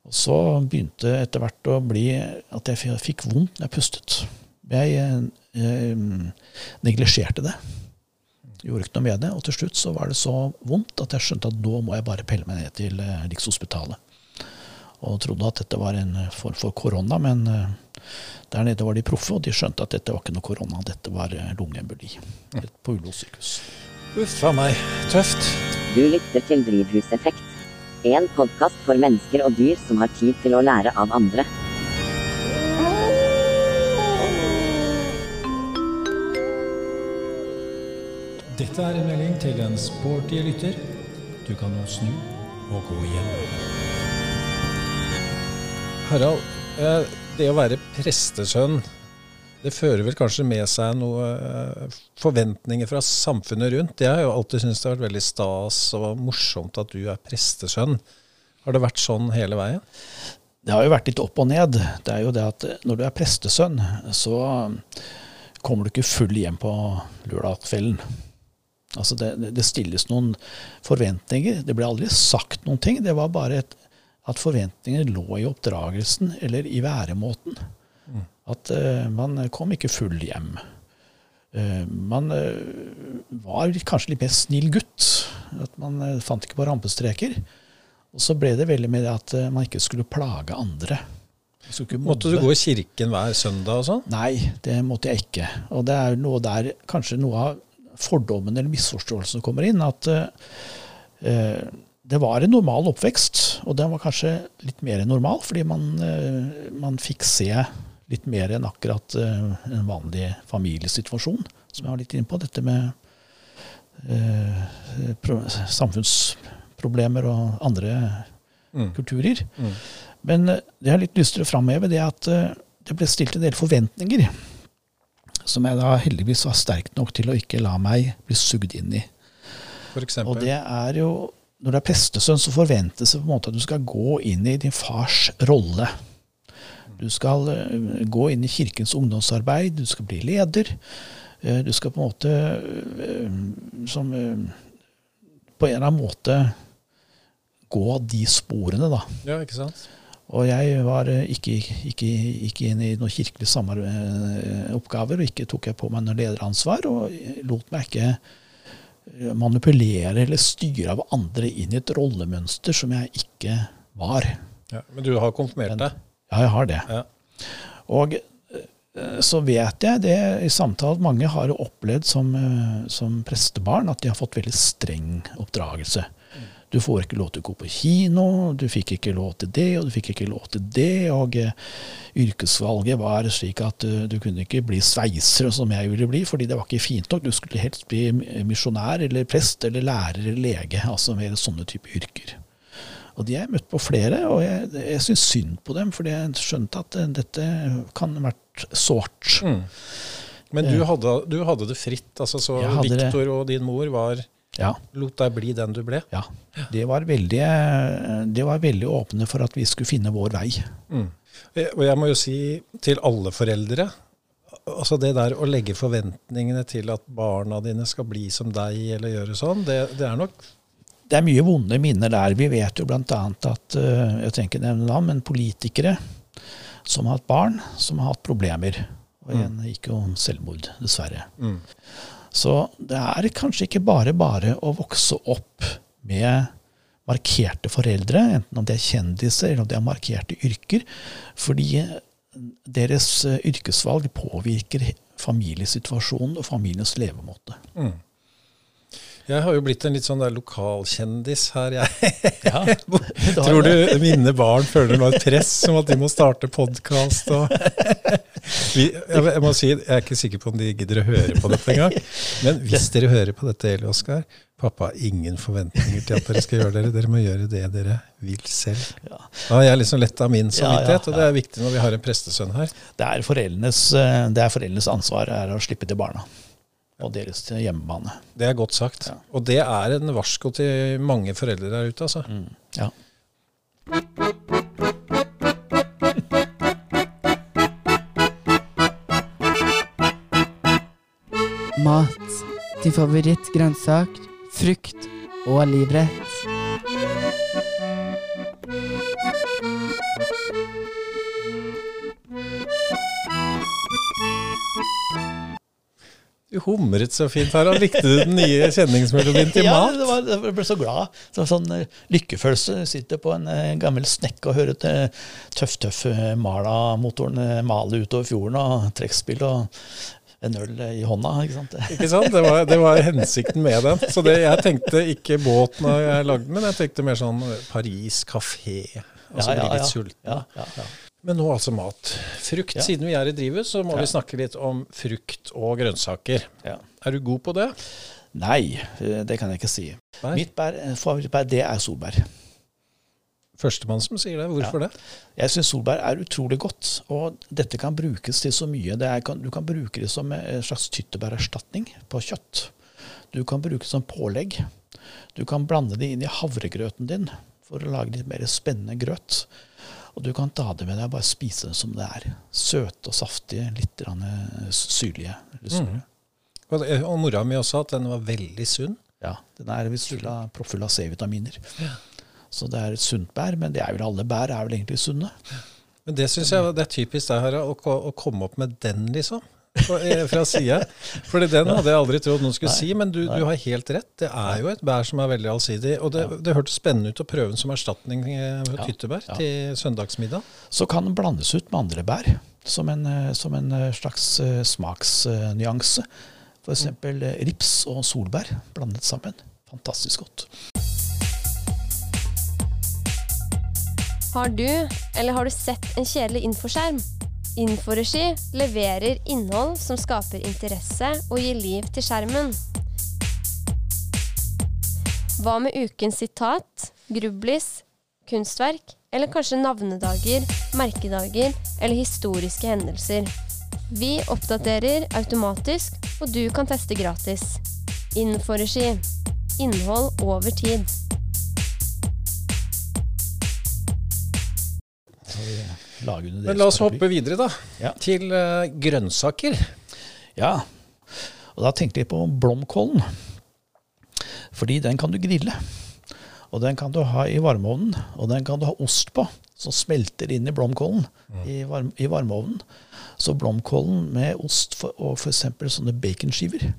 Og så begynte etter hvert å bli at jeg fikk vondt når jeg pustet. Jeg jeg neglisjerte det. Gjorde ikke noe med det. Og til slutt så var det så vondt at jeg skjønte at nå må jeg bare pelle meg ned til eh, Rikshospitalet. Og trodde at dette var en form for korona, men eh, der nede var de proffe, og de skjønte at dette var ikke noe korona, dette var eh, lungeemboli på Ullevål sykehus. Uff a meg. Tøft. Du lytter til Drivhuseffekt. En podkast for mennesker og dyr som har tid til å lære av andre. Dette er en melding til en sporty lytter. Du kan nå snu og gå hjem. Harald, eh, det å være prestesønn, det fører vel kanskje med seg noen forventninger fra samfunnet rundt. Jeg har jo alltid syntes det har vært veldig stas og morsomt at du er prestesønn. Har det vært sånn hele veien? Det har jo vært litt opp og ned. Det er jo det at når du er prestesønn, så kommer du ikke full hjem på lørdagskvelden. Altså det, det stilles noen forventninger. Det ble aldri sagt noen ting. Det var bare et, at forventningene lå i oppdragelsen eller i væremåten. At uh, man kom ikke full hjem. Uh, man uh, var kanskje litt mer snill gutt. At man fant ikke på rampestreker. Og så ble det veldig med det at man ikke skulle plage andre. Måtte du gå i kirken hver søndag og sånn? Nei, det måtte jeg ikke. Og det er noe der, kanskje noe av fordommen eller misforståelsen kommer inn, at det var en normal oppvekst, og den var kanskje litt mer enn normal, fordi man, eh, man fikk se litt mer enn akkurat eh, en vanlig familiesituasjon, som jeg var litt inne på. Dette med eh, pro samfunnsproblemer og andre Mm. kulturer. Mm. Men eh, det jeg har litt lyst til å framheve, det er at det ble stilt en del forventninger. Som jeg da heldigvis var sterk nok til å ikke la meg bli sugd inn i. For eksempel. Og det er jo Når du er prestesønn, så forventes det på en måte at du skal gå inn i din fars rolle. Du skal eh, gå inn i kirkens ungdomsarbeid, du skal bli leder. Eh, Du skal på en måte eh, som På en eller annen måte gå de sporene, da. Ja, ikke sant? Og jeg var ikke, ikke, ikke inne i noen kirkelige oppgaver, og ikke tok jeg på meg noe lederansvar, og lot meg ikke manipulere eller styre av andre inn i et rollemønster som jeg ikke var. Ja. Men du har konfirmert deg? Ja, jeg har det. Ja. Og eh, så vet jeg det i samtale at mange har opplevd som, eh, som prestebarn at de har fått veldig streng oppdragelse. Du får ikke lov til å gå på kino, du fikk ikke lov til det, og du fikk ikke lov til det. Og eh, yrkesvalget var slik at eh, du kunne ikke bli sveiser som jeg ville bli, fordi det var ikke fint nok. Du skulle helst bli misjonær eller prest eller lærer eller lege, altså mer sånne type yrker. Og de har jeg møtt på flere, og jeg, jeg syns synd på dem, fordi jeg skjønte at eh, dette kan vært sårt. Mm. Men du hadde, du hadde det fritt. altså Så det. Victor og din mor var, Ja. lot deg bli den du ble? Ja. De var, veldig, de var veldig åpne for at vi skulle finne vår vei. Mm. Og jeg må jo si til alle foreldre altså Det der å legge forventningene til at barna dine skal bli som deg eller gjøre sånn, det, det er nok Det er mye vonde minner der. Vi vet jo bl.a. at eh, jeg trenger ikke nevne navn, men politikere som har hatt barn som har hatt problemer. Og igjen gikk jo om selvmord, dessverre. mm. Så det er kanskje ikke bare bare å vokse opp med markerte foreldre, enten om de er kjendiser eller om de har markerte yrker, fordi deres eh, yrkesvalg påvirker familiesituasjonen og familiens levemåte. Mm. Jeg har jo blitt en litt sånn der lokalkjendis her, jeg. Ja, Tror du mine barn føler nå et press om at de må starte podkast og vi, jeg, jeg må si, jeg er ikke sikker på om de gidder å høre på dette engang. Men hvis dere hører på dette, Eli Oskar Pappa har ingen forventninger til at dere skal gjøre dere. Dere må gjøre det dere vil selv. Ja. Da har jeg liksom letta min Ja, ja, samvittighet, og det er viktig når vi har en prestesønn her. Det er foreldrenes, eh, det er foreldrenes ansvar er å slippe til barna. Og deres hjemmebane. Det er godt sagt. Ja. Og det er en varsko til mange foreldre der ute, altså. Ja. Mat. Din favorittgrønnsak, frukt og livrett. Du humret så fint, Harald. Likte du den nye kjenningsmelodien til ja, mat? Ja, var, jeg ble så glad. Det var sånn eh, lykkefølelse. Sitter på en eh, gammel snekke og hører til tøff-tøff eh, Mala-motoren male utover fjorden, og trekkspill og en øl i hånda. ikke sant? Ikke sant? Det var, det var hensikten med den. Så det, jeg tenkte ikke båt når jeg lagde den, men jeg tenkte mer sånn Paris kafé. Og så bli litt sulten. Ja, ja, ja. Men nå altså mat. Frukt. Ja. Siden vi er i drivet, så må Ja. vi snakke litt om frukt og grønnsaker. Ja. Er du god på det? Nei, eh, det kan jeg ikke si. Nei. Mitt bær, eh, favorittbær, det er solbær. Førstemann som sier det. Hvorfor det? Jeg syns solbær er utrolig godt, og dette kan brukes til så mye. Det er, du kan bruke det som en slags tyttebærerstatning på kjøtt. Du kan bruke det som pålegg. Du kan blande det inn i havregrøten din for å lage litt mer spennende grøt. Og du kan ta det med deg og bare spise det som det er. Søte og saftige, litt eh, syrlige. Mm. Og, og mora mi også, at den var veldig sunn. Ja, den er av- proppfull av C-vitaminer. Så det er et sunt bær, men det er vel alle bær er vel egentlig sunne. Men det syns jeg det er typisk deg, Harald, å, å komme opp med den, liksom. Eh, fra side. Fordi den hadde jeg aldri trodd noen skulle Nei, si, men du, du har helt rett. Det er jo et bær som er veldig allsidig. Og det, det hørtes spennende ut å prøve den som erstatning eh, for Ja, tyttebær ja. til søndagsmiddag. Så kan den blandes ut med andre bær, som en, eh, som en slags smaksnyanse. F.eks. eh, rips og solbær blandet sammen. Fantastisk godt. Har du, eller har du sett en kjedelig infoskjerm? Inforegi leverer innhold som skaper interesse og gir liv til skjermen. Hva med ukens sitat, grublis, kunstverk, eller kanskje navnedager, merkedager eller historiske hendelser? Vi oppdaterer automatisk, og du kan teste gratis. Inforegi. Innhold over tid. Så under lager Men la oss paraply. hoppe videre, da. Ja. Til uh, grønnsaker. Ja, og da tenkte jeg på blomkålen. Fordi den kan du grille. Og den kan du ha i varmeovnen, og den kan du ha ost på, som smelter inn i blomkålen i, varm, i varmeovnen. Så blomkålen med ost for, og f.eks. sånne baconskiver,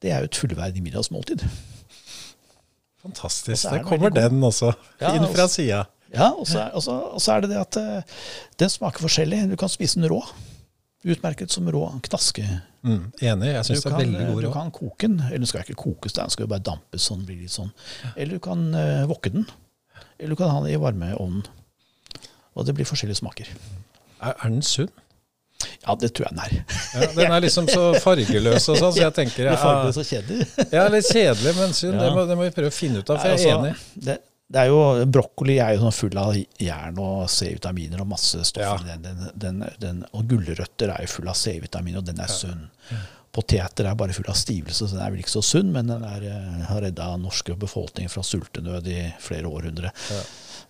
det er jo et fullverdig middagsmåltid. Fantastisk. Er Der kommer den også. Inn fra sida. Ja, og så er, og så- og så er det det at eh, den smaker forskjellig. Du kan spise den rå. Utmerket som rå knaske. Mm, enig. Jeg syns Du det er kan, veldig god rå. Du kan koke den, eller den skal ikke kokes, den skal jo bare dampes sånn, blir litt sånn. Eller du kan uh, wokke den. Eller du kan ha den i varmeovnen. Og det blir forskjellige smaker. Er, er den sunn? Ja, det tror jeg den er. Ja, den er liksom så fargeløs og sånn, så jeg tenker ja, Fargeløs og kjedelig. ja, litt kjedelig, men sunn. Ja. Det, må, det må vi prøve å finne ut av, for jeg er altså, enig. Det, det er jo, brokkoli er jo sånn full av jern og C-vitaminer og masse stoff. Ja. Den, den, den, og gulrøtter er jo full av C-vitamin, og den er sunn. Poteter er bare full av stivelse, så den er vel ikke så sunn, men den er, eh, har redda norske befolkning fra sultenød i flere århundre.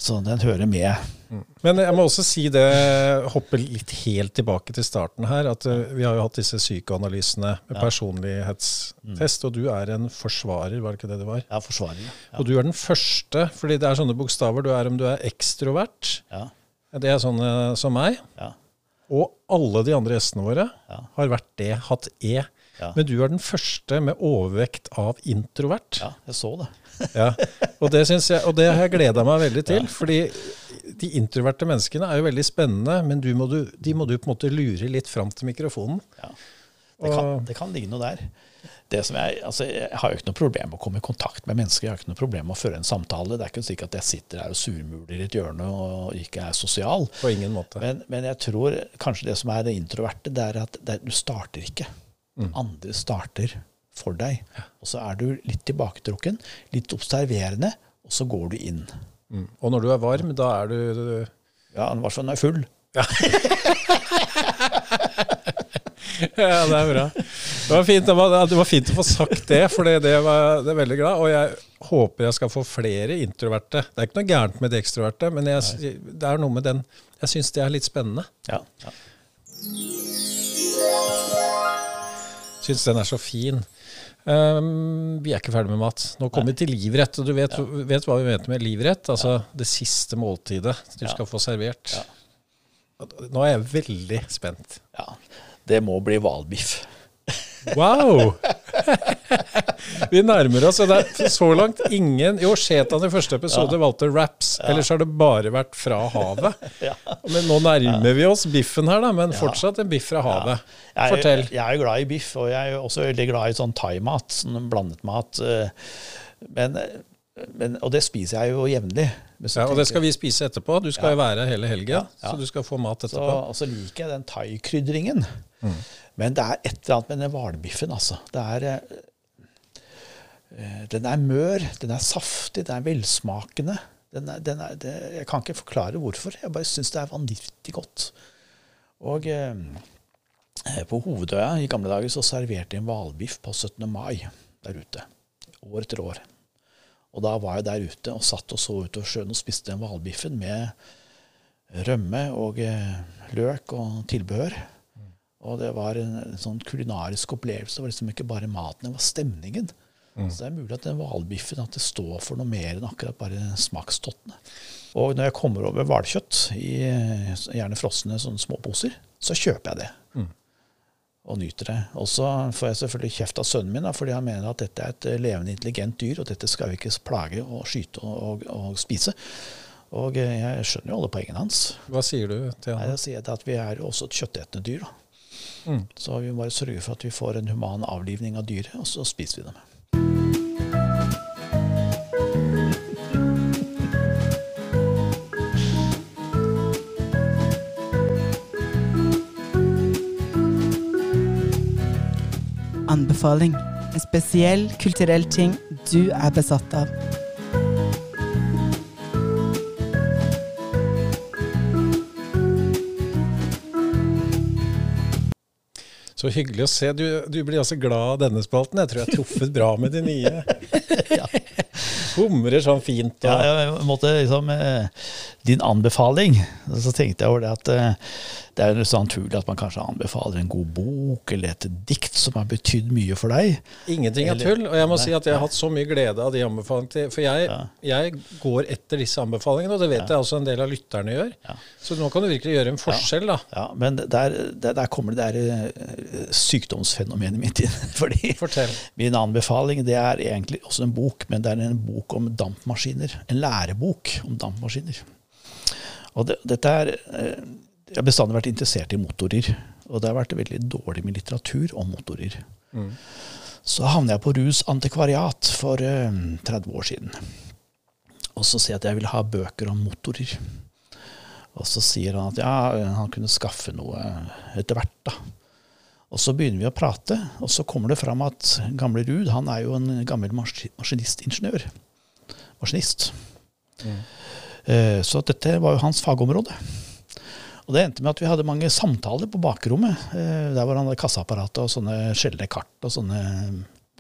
Så den hører med. Men jeg må også si det, hoppe litt helt tilbake til starten her, at eh, vi har jo hatt disse psykoanalysene med Ja. personlighetstest, og du er en forsvarer, var det ikke det det var? Ja, forsvarer. Ja. Og du er den første, fordi det er sånne bokstaver, du er om du er ekstrovert, Ja. det er sånne som meg, Ja. og alle de andre gjestene våre har vært det, hatt E. Ja. Men du er den første med overvekt av introvert. ja, jeg så det. Ja, og det, jeg, og det har jeg gleda meg veldig til. fordi de introverte menneskene er jo veldig spennende, men du må du, de må du på en måte lure litt fram til mikrofonen. Det kan, det kan ligge noe der. Det som jeg, altså, jeg har jo ikke noe problem med å komme i kontakt med mennesker. Jeg har ikke noe problem med å føre en samtale. Det er ikke sikkert at jeg sitter her og surmuler i et hjørne og ikke er sosial. På ingen måte. Men, men jeg tror kanskje det som er det introverte, det er at det, du starter ikke. Mm. Andre starter for deg. Og så er du litt tilbaketrukken, litt observerende, og så går du inn. Mm. Og når du er varm, da er du, du Ja, han var sånn er full. Ja, det er bra. Det var fint, det var, det var fint å få sagt det, for det, det var det er veldig glad. Og jeg håper jeg skal få flere introverte. Det er ikke noe gærent med de ekstroverte, men jeg, det er noe med den Jeg syns det er litt spennende. Ja, ja. Syns den er så fin. Um, vi er ikke ferdig med mat. Nå kommer vi til livrett. Og du vet, vet hva vi mente med livrett? Altså det siste måltidet du Ja. skal få servert. Ja. Nå er jeg veldig spent. ja. Det må bli hvalbiff. Wow! vi nærmer oss. og det er så langt ingen Jo, Shetan i første episode valgte wraps. Ellers har det bare vært fra havet. Ja. Men nå nærmer vi oss biffen her, da. Men fortsatt en biff fra havet. Jeg, Fortell. Jeg er jo glad i biff, og jeg er jo også veldig glad i sånn thaimat. Sånn blandet mat. eh, Men, men, og det spiser jeg jo jevnlig. Ja, og det skal vi spise etterpå. Du skal jo være hele helgen, Ja, ja. så du skal få mat så, etterpå. og så liker jeg den thaikrydringen. Men det er et eller annet med den hvalbiffen, altså. Det er eh, Den er mør, den er saftig, den er velsmakende. Den er, den er, det, jeg kan ikke forklare hvorfor. Jeg bare syns det er vanvittig godt. Og eh, eh, på Hovedøya i gamle dager så serverte de en hvalbiff på 17. mai der ute. År etter år. Og da var jeg der ute og satt og så utover sjøen og spiste den hvalbiffen med rømme og eh, løk og tilbehør. Og det var en, en sånn kulinarisk opplevelse. Det var liksom ikke bare maten, det var stemningen. Så det er mulig at den hvalbiffen at det står for noe mer enn akkurat bare smakstottene. Og når jeg kommer over hvalkjøtt i gjerne frosne sånne små poser, så kjøper jeg det. og nyter det. Og så får jeg selvfølgelig kjeft av sønnen min, da, fordi han mener at dette er et levende, intelligent dyr, og dette skal vi ikke plage og skyte og, og, og spise. Og jeg skjønner jo alle poengene hans. Hva sier du til Nei, han? Da sier at vi er jo også et kjøttetende dyr. Da. Mm. Så vi må bare sørge for at vi får en human avlivning av dyret, og så spiser vi dem. Anbefaling. En spesiell kulturell ting du er besatt av. Så hyggelig å se. Du, du blir altså glad av denne spalten. Jeg tror jeg har truffet bra med de nye. Humrer sånn fint. Og, Ja, jeg måtte liksom eh, Din anbefaling. Så tenkte jeg over det at eh, det er jo sånn naturlig at man kanskje anbefaler en god bok eller et dikt som har betydd mye for deg. Ingenting er tull. Og jeg må Nei, si at jeg har hatt så mye glede av de anbefalingene. For jeg, jeg går etter disse anbefalingene, og det vet jeg også en del av lytterne gjør. Så nå kan du virkelig gjøre en forskjell, da. Ja, men der, der, der kommer det der eh, sykdomsfenomenet mitt inn. Fordi Fortell. min anbefaling det er egentlig også en bok, men det er en bok om dampmaskiner. En lærebok om dampmaskiner. Og det, dette er eh, Jeg har bestandig vært interessert i motorer. Og det har vært veldig dårlig med litteratur om motorer. Mm. Så havner jeg på Rus antikvariat for uh, 30 år siden. Og så sier jeg at jeg vil ha bøker om motorer. Og så sier han at ja, han kunne skaffe noe etter hvert, da. Og så begynner vi å prate, og så kommer det fram at gamle Ruud han er jo en gammel mas- maskinistingeniør. Maskinist. Eh, Så dette var jo hans fagområde. Og det endte med at vi hadde mange samtaler på bakrommet, eh, der hvor han hadde kassaapparatet og sånne sjeldne kart og sånne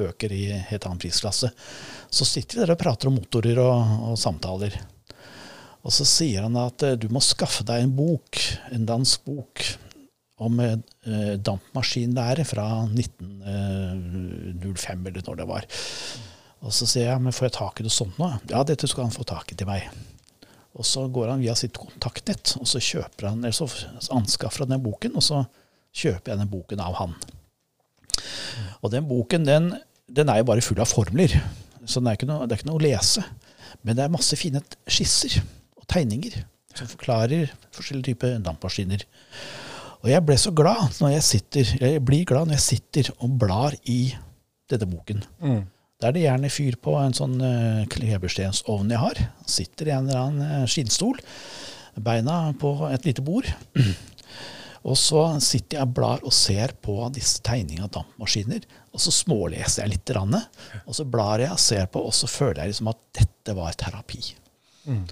bøker i helt annen prisklasse. Så sitter vi der og prater om motorer og, og samtaler. Og så sier han at eh, du må skaffe deg en bok, en dansk bok, om eh, dampmaskinlære fra 1905, eller når det var. Og så sier jeg, men får jeg tak i noe sånt nå? Ja, dette skal han få tak i til meg. Og så går han via sitt kontaktnett, og så kjøper han, eller så anskaffer han den boken, og så kjøper jeg den boken av han. Og den boken, den, den er jo bare full av formler. Så er noe, det er ikke noe å lese. Men det er masse fine skisser og tegninger som forklarer forskjellige typer dampmaskiner. Og jeg ble så glad når jeg sitter, jeg blir glad når jeg sitter og blar i denne boken. Mm. Da er det gjerne fyr på en sånn uh, kleberstensovn jeg har. Sitter i en eller annen eh, skinnstol. Beina på et lite bord. Og så sitter jeg og blar og ser på disse tegningene av dampmaskiner. Og så småleser jeg litt. grann, Og så blar jeg og ser på, og så føler jeg liksom at dette var terapi. Mm.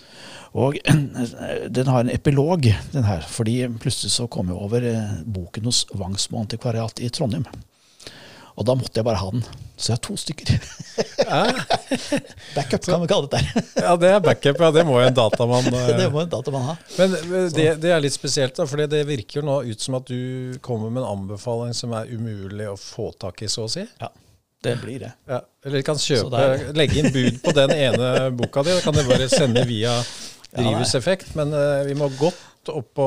Og den har en epilog, den her. Fordi plutselig så kom jeg over eh, boken hos Vangsmo antikvariat i Trondheim. Og da måtte jeg bare ha den. Så jeg har to stykker. Backup kan vi kalle det der. Ja, det er backup. Ja, det må jo en datamann eh, Det må en datamann ha. Men eh, det, det er litt spesielt, da, for det virker jo nå ut som at du kommer med en anbefaling som er umulig å få tak i, så å si. Ja, det blir det. Ja, eller kan kjøpe, legge inn bud på den ene boka di. Da kan du bare sende via drivhuseffekt. Men uh, vi må godt opp på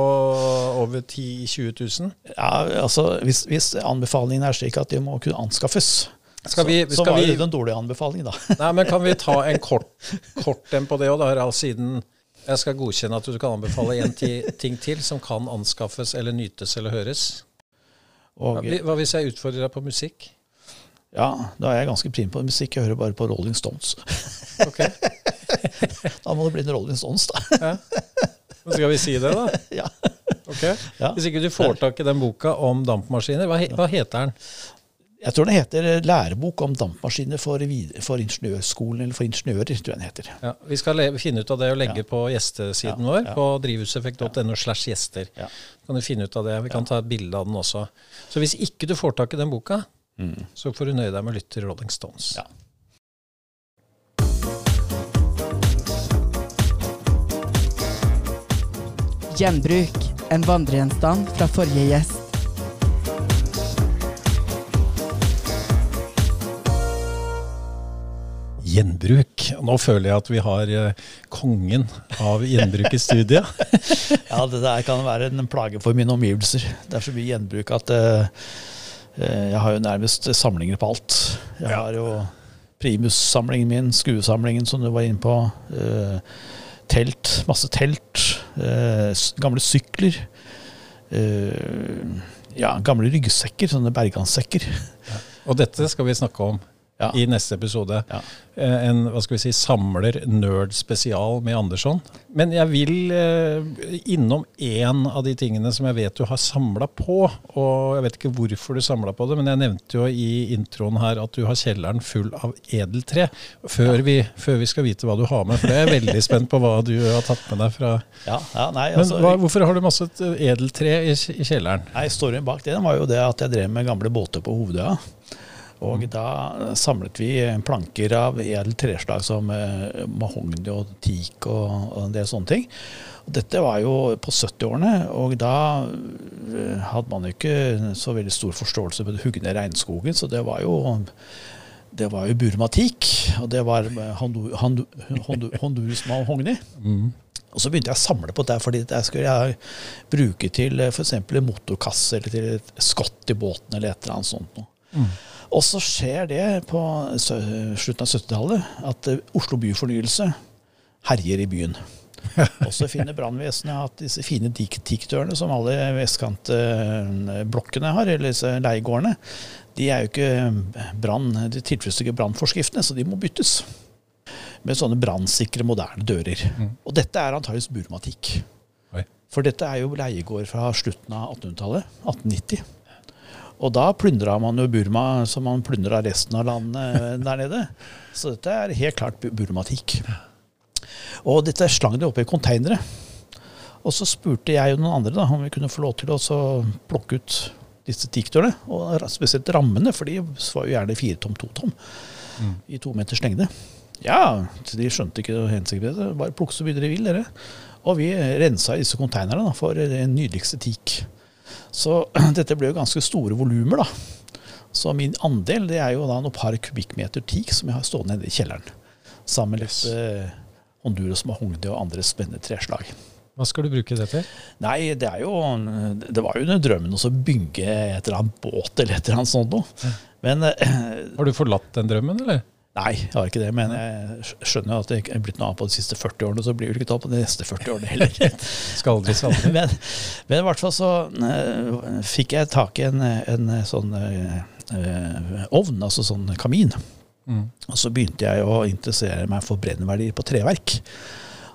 over 10 000-20 000. Ja, altså hvis, hvis anbefalingen er slik at de må kunne anskaffes, Skal vi- så, så skal var vi- det en dårlig anbefaling, da. Nei, men kan vi ta en kort, kort en på det òg, da, siden jeg skal godkjenne at du kan anbefale en ting til som kan anskaffes eller nytes eller høres? Og, Hva hvis jeg utfordrer deg på musikk? ja, da er jeg ganske prim på musikk. Jeg hører bare på Rolling Stones. Ok, Da må det bli en Rolling Stones, da. ja. Men Skal vi si det, da? Ja. Ok. Ja. Hvis ikke du får tak i den boka om dampmaskiner, hva, hva heter den? Jeg tror den heter 'Lærebok om dampmaskiner for, for ingeniørskolen', eller for ingeniører, tror jeg den heter. Ja, vi skal finne ut av det og legge Ja. på gjestesiden Ja, vår på drivhuseffekt.no slash gjester. Ja. kan du finne ut av det. Vi kan ta et bilde av den også. Så hvis ikke du får tak i den boka, så får du nøye deg med å lytte til Rolling Stones. Ja. Gjenbruk. En vandregjenstand fra forrige gjest. Gjenbruk. Nå føler jeg at vi har eh, kongen av gjenbruk i studiet. Ja, det der kan være en plage for mine omgivelser. Det er så mye gjenbruk at eh, Eh, Jeg har jo nærmest samlinger på alt. Jeg har jo primussamlingen min, skuesamlingen som du var inne på. Uh, Telt, masse telt. Eh, Gamle sykler. eh, Ja, gamle ryggsekker, sånne berganssekker. Og dette skal vi snakke om Ja. i neste episode. Ja. Eh, En hva skal vi si, samler nerd spesial med Andersson. Men jeg vil eh, innom én av de tingene som jeg vet du har samla på. Og jeg vet ikke hvorfor du samla på det, men jeg nevnte jo i introen her at du har kjelleren full av edeltre. Før, vi, før vi skal vite hva du har med, for jeg er veldig spent på hva du har tatt med deg fra Ja, ja, nei, Men altså, hva, hvorfor har du masse edeltre i, i kjelleren? Nei, Storyen bak det var jo det at jeg drev med gamle båter på Hovedøya. Og da samlet vi planker av edelt treslag som eh, mahogni og teak og, og en del sånne ting. Og dette var jo på 70-årene, og da eh, hadde man jo ikke så veldig stor forståelse med å hugge ned regnskogen, så det var jo det var jo burmatikk, og det var eh, hondu- hondu- hondu- Honduras mahogni. Og så begynte jeg å samle på det, fordi det skulle jeg bruke til f.eks. en motorkasse eller til et skott i båten eller et eller annet sånt noe. Og så skjer det på slutten av 70-tallet at eh, Oslo byfornyelse herjer i byen. Og så finner brannvesenet at disse fine dik- tikkdørene som alle vestkantblokkene har, eller disse leiegårdene, de er jo ikke brann, de tilfredsstiller ikke brannforskriftene, så de må byttes. Med sånne brannsikre, moderne dører. Og dette er antakeligvis burmatikk. For dette er jo leiegård fra slutten av 1800-tallet, 1890. Og da plyndra man jo Burma som man plyndra resten av landet der nede. Så dette er helt klart burmatikk. Og dette slang de opp i konteinere. Og så spurte jeg og noen andre da, om vi kunne få lov til å plukke ut disse tiktørene. Og spesielt rammene, for de var jo gjerne fire tom, to tom. I to meters lengde. Ja, så de skjønte ikke hensikten med det. Bare plukk så mye dere vil, dere. Og vi rensa disse konteinerne for den nydeligste teak. Så dette ble jo ganske store volumer, da. Så min andel det er jo da noen par kubikkmeter teak som jeg har stående nede i kjelleren. Sammen med litt eh, Honduras mahogni og andre spennende treslag. Hva skal du bruke det til? Nei, det er jo Det var jo under drømmen å bygge et eller annet båt eller et eller annet sånt noe. Men eh, Har du forlatt den drømmen, eller? Nei, jeg har ikke det. Men jeg skjønner jo at det ikke er blitt noe av på de siste 40 årene, så blir det ikke tatt på de neste 40 årene heller. Skal aldri skal aldri. men, men i hvert fall så uh, fikk jeg tak i en, en sånn eh, ovn, altså sånn kamin. Mm. Og så begynte jeg å interessere meg for brennverdier på treverk.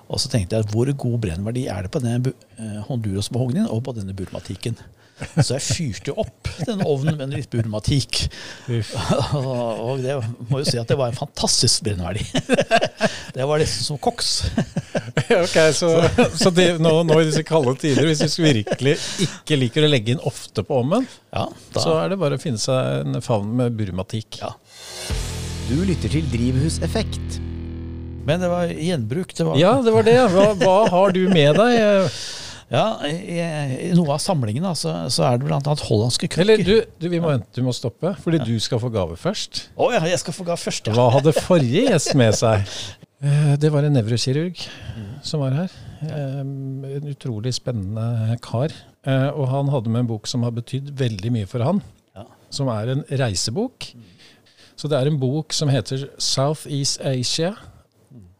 Og så tenkte jeg hvor god brennverdi er det på denne eh, Honduras mahognien og på denne burmatikken. Så jeg fyrte opp den ovnen med en litt burmatikk. og det må jo si at det var en fantastisk brennverdi. det var nesten som koks. ok, Så, så det, nå, nå i disse kalde tider, hvis du virkelig ikke liker å legge inn ofte på ovnen, Ja, så er det bare å finne seg en favn med burmatikk. Ja. Du lytter til Drivhuseffekt. Men det var gjenbruk. Det var, Ja, det var det. Hva, hva har du med deg? Ja, i, I noe av samlingen da, så, så er det bl.a. hollandske Eller krukker. du, du, vi må du må stoppe, fordi du skal få gave først. Å ja, jeg skal få gave først, ja. Hva hadde forrige gjest med seg? Eh, Det var en nevrokirurg som var her. Eh, En utrolig spennende kar. Eh, Og han hadde med en bok som har betydd veldig mye for han. Ja. Som er en reisebok. Så det er en bok som heter Southeast Asia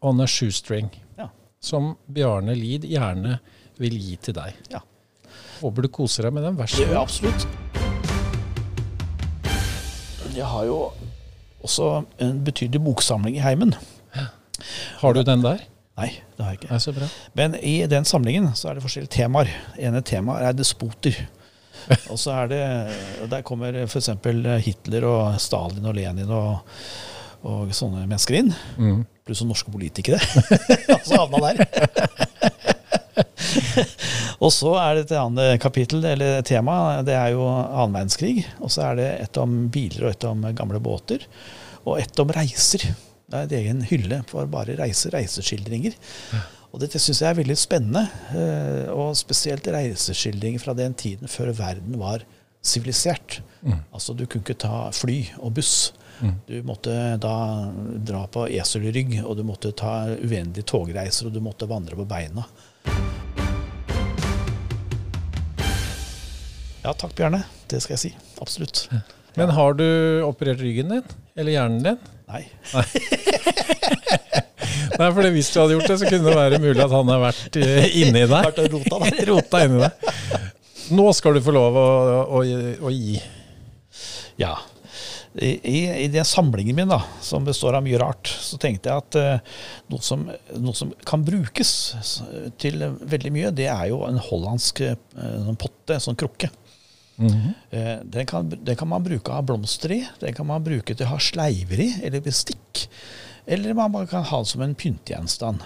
on a shoestring. Ja. Som Bjarne Lid gjerne vil gi til deg. Ja. Håper du koser deg med den. Vær så Ja, absolutt. Jeg har jo også en betydelig boksamling i heimen. Har du den der? Nei, det har jeg ikke. Nei, så bra. Men i den samlingen så er det forskjellige temaer. ene temaet er despoter. Og så er det, Der kommer f.eks. Hitler og Stalin og Lenin og, og sånne mennesker inn. Mm. Pluss norske politikere. så havna der. og så er det et annet kapittel, eller tema, det er jo annen verdenskrig. Og så er det et om biler og et om gamle båter. Og et om reiser. Det er en egen hylle for bare reiser, reiseskildringer. Og dette syns jeg er veldig spennende. eh, Og spesielt reiseskildringer fra den tiden før verden var sivilisert. Altså du kunne ikke ta fly og buss. Du måtte da dra på eselrygg, og du måtte ta uendelige togreiser, og du måtte vandre på beina. Ja, takk, Bjarne. det skal jeg si. Absolutt. Men har du operert ryggen din? Eller hjernen din? Nei. Nei, for hvis du hadde gjort det, så kunne det være mulig at han har vært eh, inni deg. Rota rota inni deg. Nå skal du få lov å, å, å gi. Ja. I, i, den samlingen min, da, som består av mye rart, så tenkte jeg at eh, noe, som, noe som kan brukes til veldig mye, det er jo en hollandsk eh, en potte, sånn krukke. Eh, den, kan, den kan man bruke av blomster i, den kan man bruke til å ha sleiver i, eller bestikk. Eller man kan ha den som en pyntegjenstand.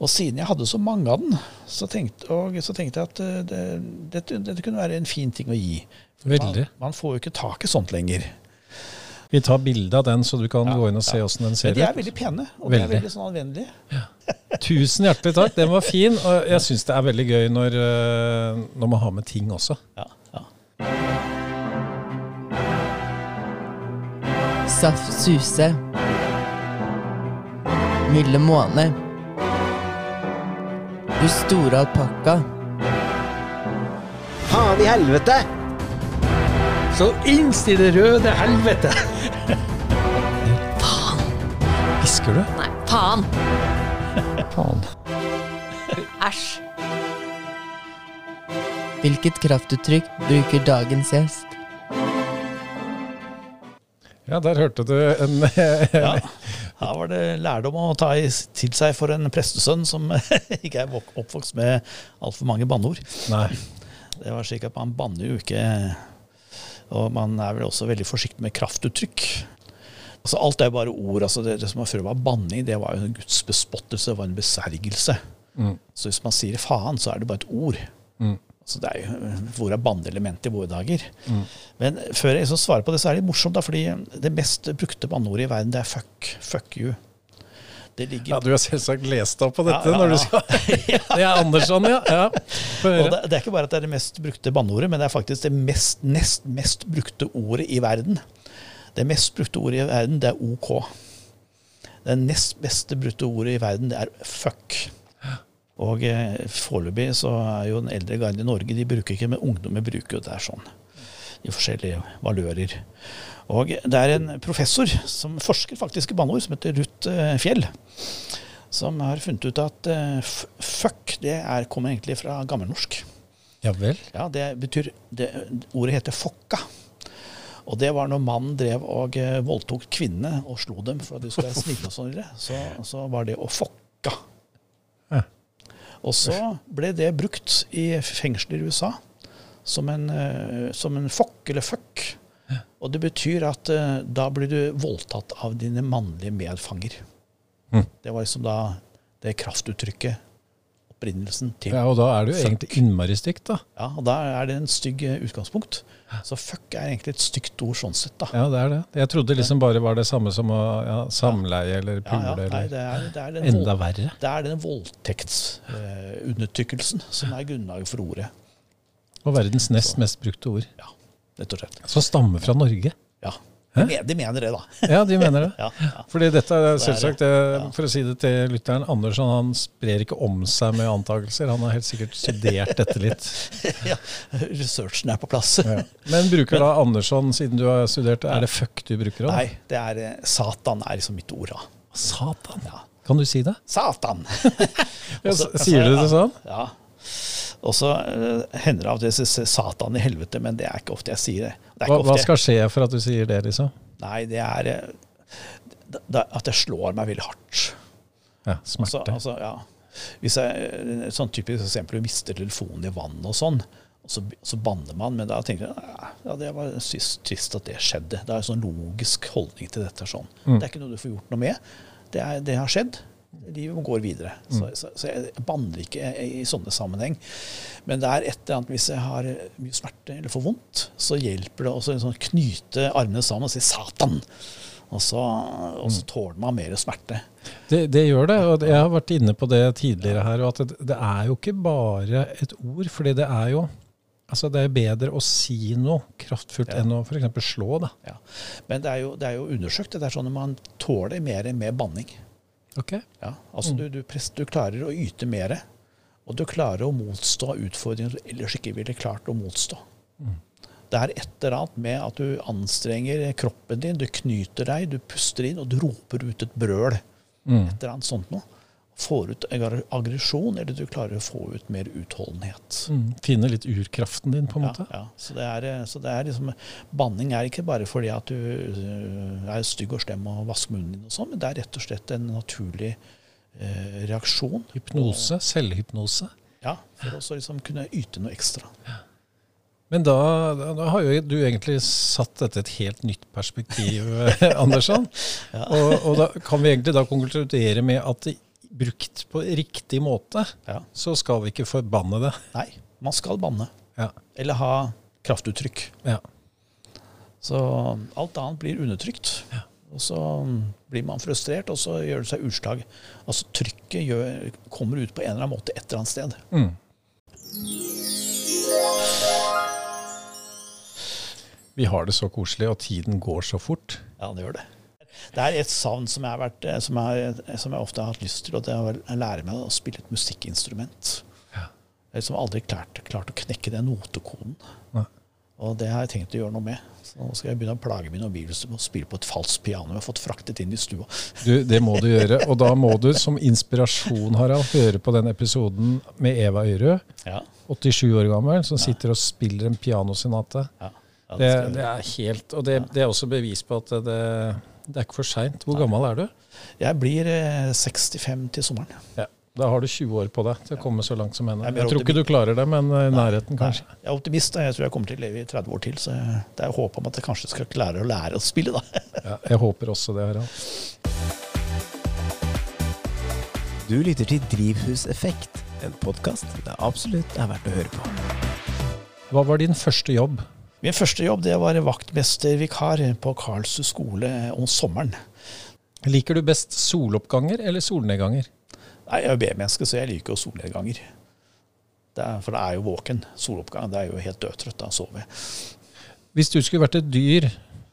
Og siden jeg hadde så mange av den, så tenkte, og, så tenkte jeg at eh, det, dette, dette kunne være en fin ting å gi. Man, man får jo ikke tak i sånt lenger. Vi tar bilde av den, så du kan Ja, gå inn og se ja. åssen den ser de er veldig pene, og de er Veldig. veldig sånn anvendelige. Tusen hjertelig takk. Den var fin. Og jeg syns det er veldig gøy når, eh, når man har med ting også. Ja, ja. Saft Suse. Milde måne. Du store alpakka. Faen i helvete! Så det røde helvete! Hvisker du? Nei, faen! Faen. Æsj. Hvilket kraftuttrykk bruker dagens gjest? Ja, der hørte du en Ja. Her var det lærdom å ta til seg for en prestesønn som ikke er oppvokst med altfor mange banneord. Nei. Det var slik at man banner jo ikke Og man er vel også veldig forsiktig med kraftuttrykk. Altså Alt er bare ord. altså Det, det som før var banning, det var jo en gudsbespottelse, det var en besvergelse. Mm. Så hvis man sier faen, så er det bare et ord. Mm. Så det er jo, Hvor er banneelementet i våre dager? Mm. Men før jeg så svarer på det, så er det morsomt, da, fordi det mest brukte banneordet i verden, det er fuck. Fuck you. Det ligger Ja, du har selvsagt lest opp på dette Ja, ja, når du skal Det er Andersson, ja. ja. Det, det er ikke bare at det er det mest brukte banneordet, men det er faktisk det mest, nest mest brukte ordet i verden. Det mest brukte ordet i verden, det er OK. Det nest beste brukte ordet i verden, det er fuck. Og eh, foreløpig så er jo den eldre garden i Norge, de bruker ikke, men ungdommer bruker jo det er sånn. I forskjellige valører. Og det er en professor som forsker faktisk i banneord, som heter Ruth eh, Fjell. Som har funnet ut at eh, fuck, det er, kommer egentlig fra gammelnorsk. Ja vel. Ja, det betyr det, Ordet heter fokka. Og det var når mannen drev og eh, voldtok kvinnene og slo dem for at de skulle være snille og sånn, så, så var det å fokka. Ja. Og så ble det brukt i fengsler i USA som en, eh, som en fokk eller fuck. Og det betyr at eh, da blir du voldtatt av dine mannlige medfanger. Mm. Det var liksom da det kraftuttrykket, opprinnelsen til Ja, og da er det jo egentlig innmari stygt, da. Ja, og da er det en stygg utgangspunkt. Så fuck er egentlig et stygt ord sånn sett, da. Ja, det er det. Jeg trodde liksom bare var det samme som å ja, samleie eller Ja, pule ja, ja, eller det er, det er den Enda verre. Det er den voldtektsundertrykkelsen som er grunnlaget for ordet, Og verdens nest mest brukte ord. rett og slett. Som stammer fra Norge. Ja. Hæ? De mener det, da. Ja, de mener det. Ja, ja. Fordi dette er selvsagt, for å si det til lytteren, Andersson han sprer ikke om seg med antakelser. Han har helt sikkert studert dette litt. ja. Researchen er på plass. Ja. Men bruker da Andersson, siden du har studert det, er det fuck du bruker? da? Nei, det er eh, Satan er liksom mitt ord, da. Satan? Ja. Kan du si det? Satan! Ja, Og så- s- sier du det sånn? Ja. Og så eh, hender det av og til jeg sier Satan i helvete, men det er ikke ofte jeg sier det. det Hva, hva jeg- skal skje for at du sier det, liksom? Nei, det er eh, at det slår meg veldig hardt. Ja, Altså, smerte. altså, ja. Hvis jeg, sånn typisk eksempel, du mister telefonen i vann og sånn, og så, så banner man, men da tenker jeg ja, det var trist at det skjedde. Det er en sånn logisk holdning til dette. sånn. Mm. Det er ikke noe du får gjort noe med. Det, er, det har skjedd. Livet går videre. Så, Mm. så, så jeg banner ikke i, sånne sammenheng. Men det er et eller annet hvis jeg har mye smerte eller får vondt, så hjelper det også å sånn knyte armene sammen og si 'Satan'. Og så, og Mm. så tåler man mer smerte. Det, det gjør det, og jeg har vært inne på det tidligere her, og at det, det er jo ikke bare et ord, fordi det er jo Altså Det er bedre å si noe kraftfullt Ja. enn å f.eks. slå. da. Ja. Men det er, jo, det er jo undersøkt. Det er sånn at man tåler mer med banning. Ok. Ja, altså du, du, press, du klarer å yte mer, og du klarer å motstå utfordringer du ellers ikke ville klart å motstå. Det er et eller annet med at du anstrenger kroppen din, du knyter deg, du puster inn, og du roper ut et brøl. Mm. Et eller annet sånt noe. Får ut aggr- aggresjon, eller du klarer å få ut mer utholdenhet. Mm. Finne litt urkraften din, på en måte. Ja, ja. Så, det er, eh, så det er liksom Banning er ikke bare fordi at du øh, er stygg og slem og vasker munnen din og sånn, men det er rett og slett en naturlig eh, reaksjon. Hypnose. Selvhypnose. Ja, for å liksom kunne yte noe ekstra. Men da, da, har jo du egentlig satt dette et helt nytt perspektiv, eh, Andersson. Ja. Og, og da kan vi egentlig da konkludere med at det, brukt på riktig måte, så skal vi ikke forbanne det. Nei, man skal banne. Ja. Eller ha kraftuttrykk. Ja. Så alt annet blir undertrykt. Og så blir man frustrert, og så gjør det seg utslag. Altså trykket gjør, kommer ut på en eller annen måte et eller annet sted. Mm. Vi har det så koselig, og tiden går så fort. Ja, det gjør det. Det er et savn som jeg, har vært, eh, som jeg, som jeg ofte har hatt lyst til, og det er å lære meg å spille et musikkinstrument. Jeg har liksom aldri klart, klart å knekke den notekoden. Ja. Og det har jeg tenkt å gjøre noe med. Så nå skal jeg begynne å plage min omgivelse med å spille på et falskt piano jeg har fått fraktet inn i stua. Du, det må du gjøre. Og da må du som inspirasjon, Harald, høre på den episoden med Eva Øyrød, Ja. 87 år gammel, som sitter og spiller en pianosonate. Ja, det, det det er helt Og det, det er også bevis på at det, det er ikke for seint. Hvor gammel er du? Jeg blir eh, 65 til sommeren. Ja. Da har du 20 år på deg til å komme så langt som henne. Jeg Jeg tror ikke du klarer det, men i nærheten, kanskje. Jeg er optimist, og jeg tror jeg kommer til å leve i 30 år til. Så det er håp om at jeg kanskje skal klare å lære å spille, da. Ja, jeg håper også det, Harald. Du lytter til Drivhuseffekt, en podkast det absolutt er verdt å høre på. Hva var din første jobb? Min første jobb det var vaktmestervikar på Karlsrud skole om sommeren. Liker du best soloppganger eller solnedganger? Nei, Jeg er B-menneske, så jeg liker jo solnedganger. Det er, for det er jo våken. Soloppgang det er jo helt dødtrøtt. Da sover jeg. Hvis du skulle vært et dyr,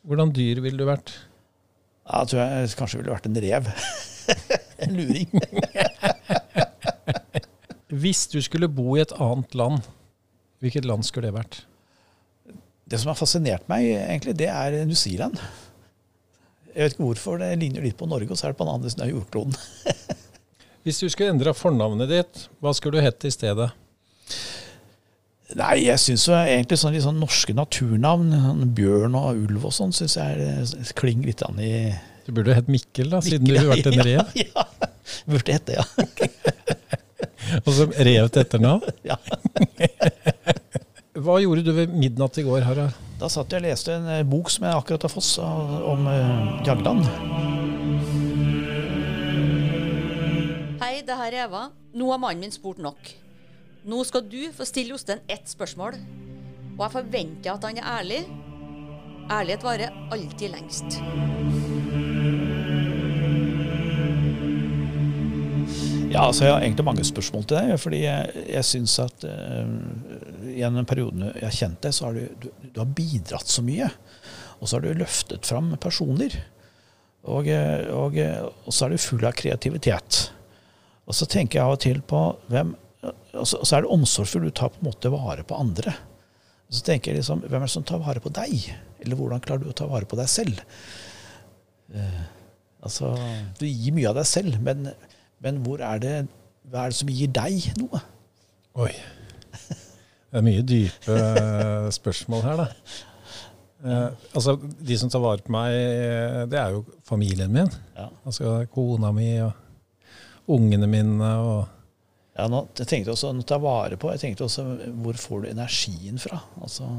hvordan dyr ville du vært? Ja, jeg tror jeg kanskje ville vært en rev. en luring. Hvis du skulle bo i et annet land, hvilket land skulle det vært? Det som har fascinert meg, egentlig, det er New Zealand. Jeg vet ikke hvorfor. Det ligner litt på Norge, og så er det på den andre siden av jordkloden. Hvis du skulle endra fornavnet ditt, hva skulle du hett i stedet? Nei, jeg syns egentlig sånn, sånn norske naturnavn, sånn bjørn og ulv og sånn, syns jeg er, klinger litt an i Du burde hett Mikkel, da, siden Mikkel, du har vært en rev. Ja, ja. burde hette det, ja. Og så rev til etternavn. Ja. Hva gjorde du ved midnatt i går, Harald? Da satt jeg og leste en eh, bok som jeg akkurat har fått om uh, Jagland. Hei, det her er Eva. Nå har mannen min spurt nok. Nå skal du få stille Jostein ett spørsmål. Og jeg forventer at han er ærlig. Ærlighet varer alltid lengst. Ja, altså Jeg har egentlig mange spørsmål til deg. fordi jeg, jeg syns at uh, gjennom den perioden jeg har kjent deg, så har du, du, du har bidratt så mye. Og så har du løftet fram personer. Og, eh, og, eh, og så er du full av kreativitet. Og så tenker jeg av og til på hvem Og så, og så er du omsorgsfull. Du tar på en måte vare på andre. Og så tenker jeg liksom, hvem er det som tar vare på deg? Eller hvordan klarer du å ta vare på deg selv? Uh, altså, Du gir mye av deg selv, men, men hvor er det, hva er det som gir deg noe? Oi. Det er mye dype eh, spørsmål her, da. Eh, altså, De som tar vare på meg, eh, det er jo familien min. Ja. Altså kona mi og ungene mine. og Ja, nå, jeg tenkte også å ta vare på. Jeg tenkte også hvor får du energien fra? Altså,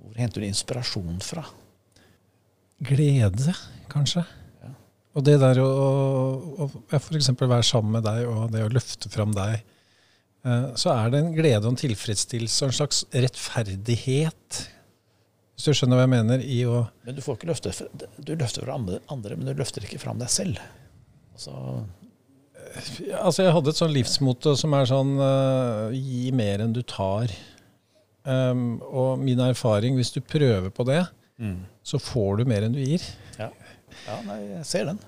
hvor henter du inspirasjon fra? Glede, kanskje. Og det der å, å, å f.eks. være sammen med deg og det å løfte fram deg, så er det en glede og en tilfredsstillelse og en slags rettferdighet, hvis du skjønner hva jeg mener, i å Men du får ikke løfte Du løfter fra andre, men du løfter ikke fram deg selv. Altså, Altså, jeg hadde et sånn livsmotto som er sånn eh, Gi mer enn du tar. Um, og min erfaring, hvis du prøver på det, Mm. så får du mer enn du gir. ja. ja, nei, jeg ser den.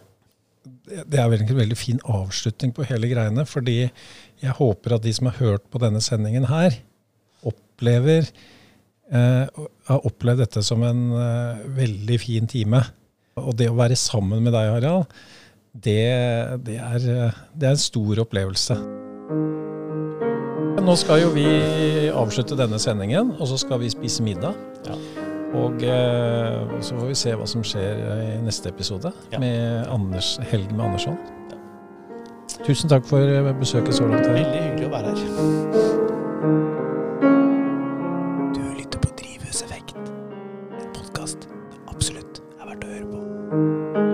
Det det er vel en veldig fin avslutning på hele greiene, fordi jeg håper at de som har hørt på denne sendingen her, opplever Eh, har opplevd dette som en eh, veldig fin time. Og det å være sammen med deg, Harald, det, det, er, eh, det er en stor opplevelse. Nå skal jo vi avslutte denne sendingen, og så skal vi spise middag. Og eh, så får vi se hva som skjer i neste episode med Anders, Helg med Andersson. Tusen takk for besøket så langt. her. Veldig hyggelig å være her. Du lytter på Drivhuseffekt, en podkast det absolutt er verdt å høre på.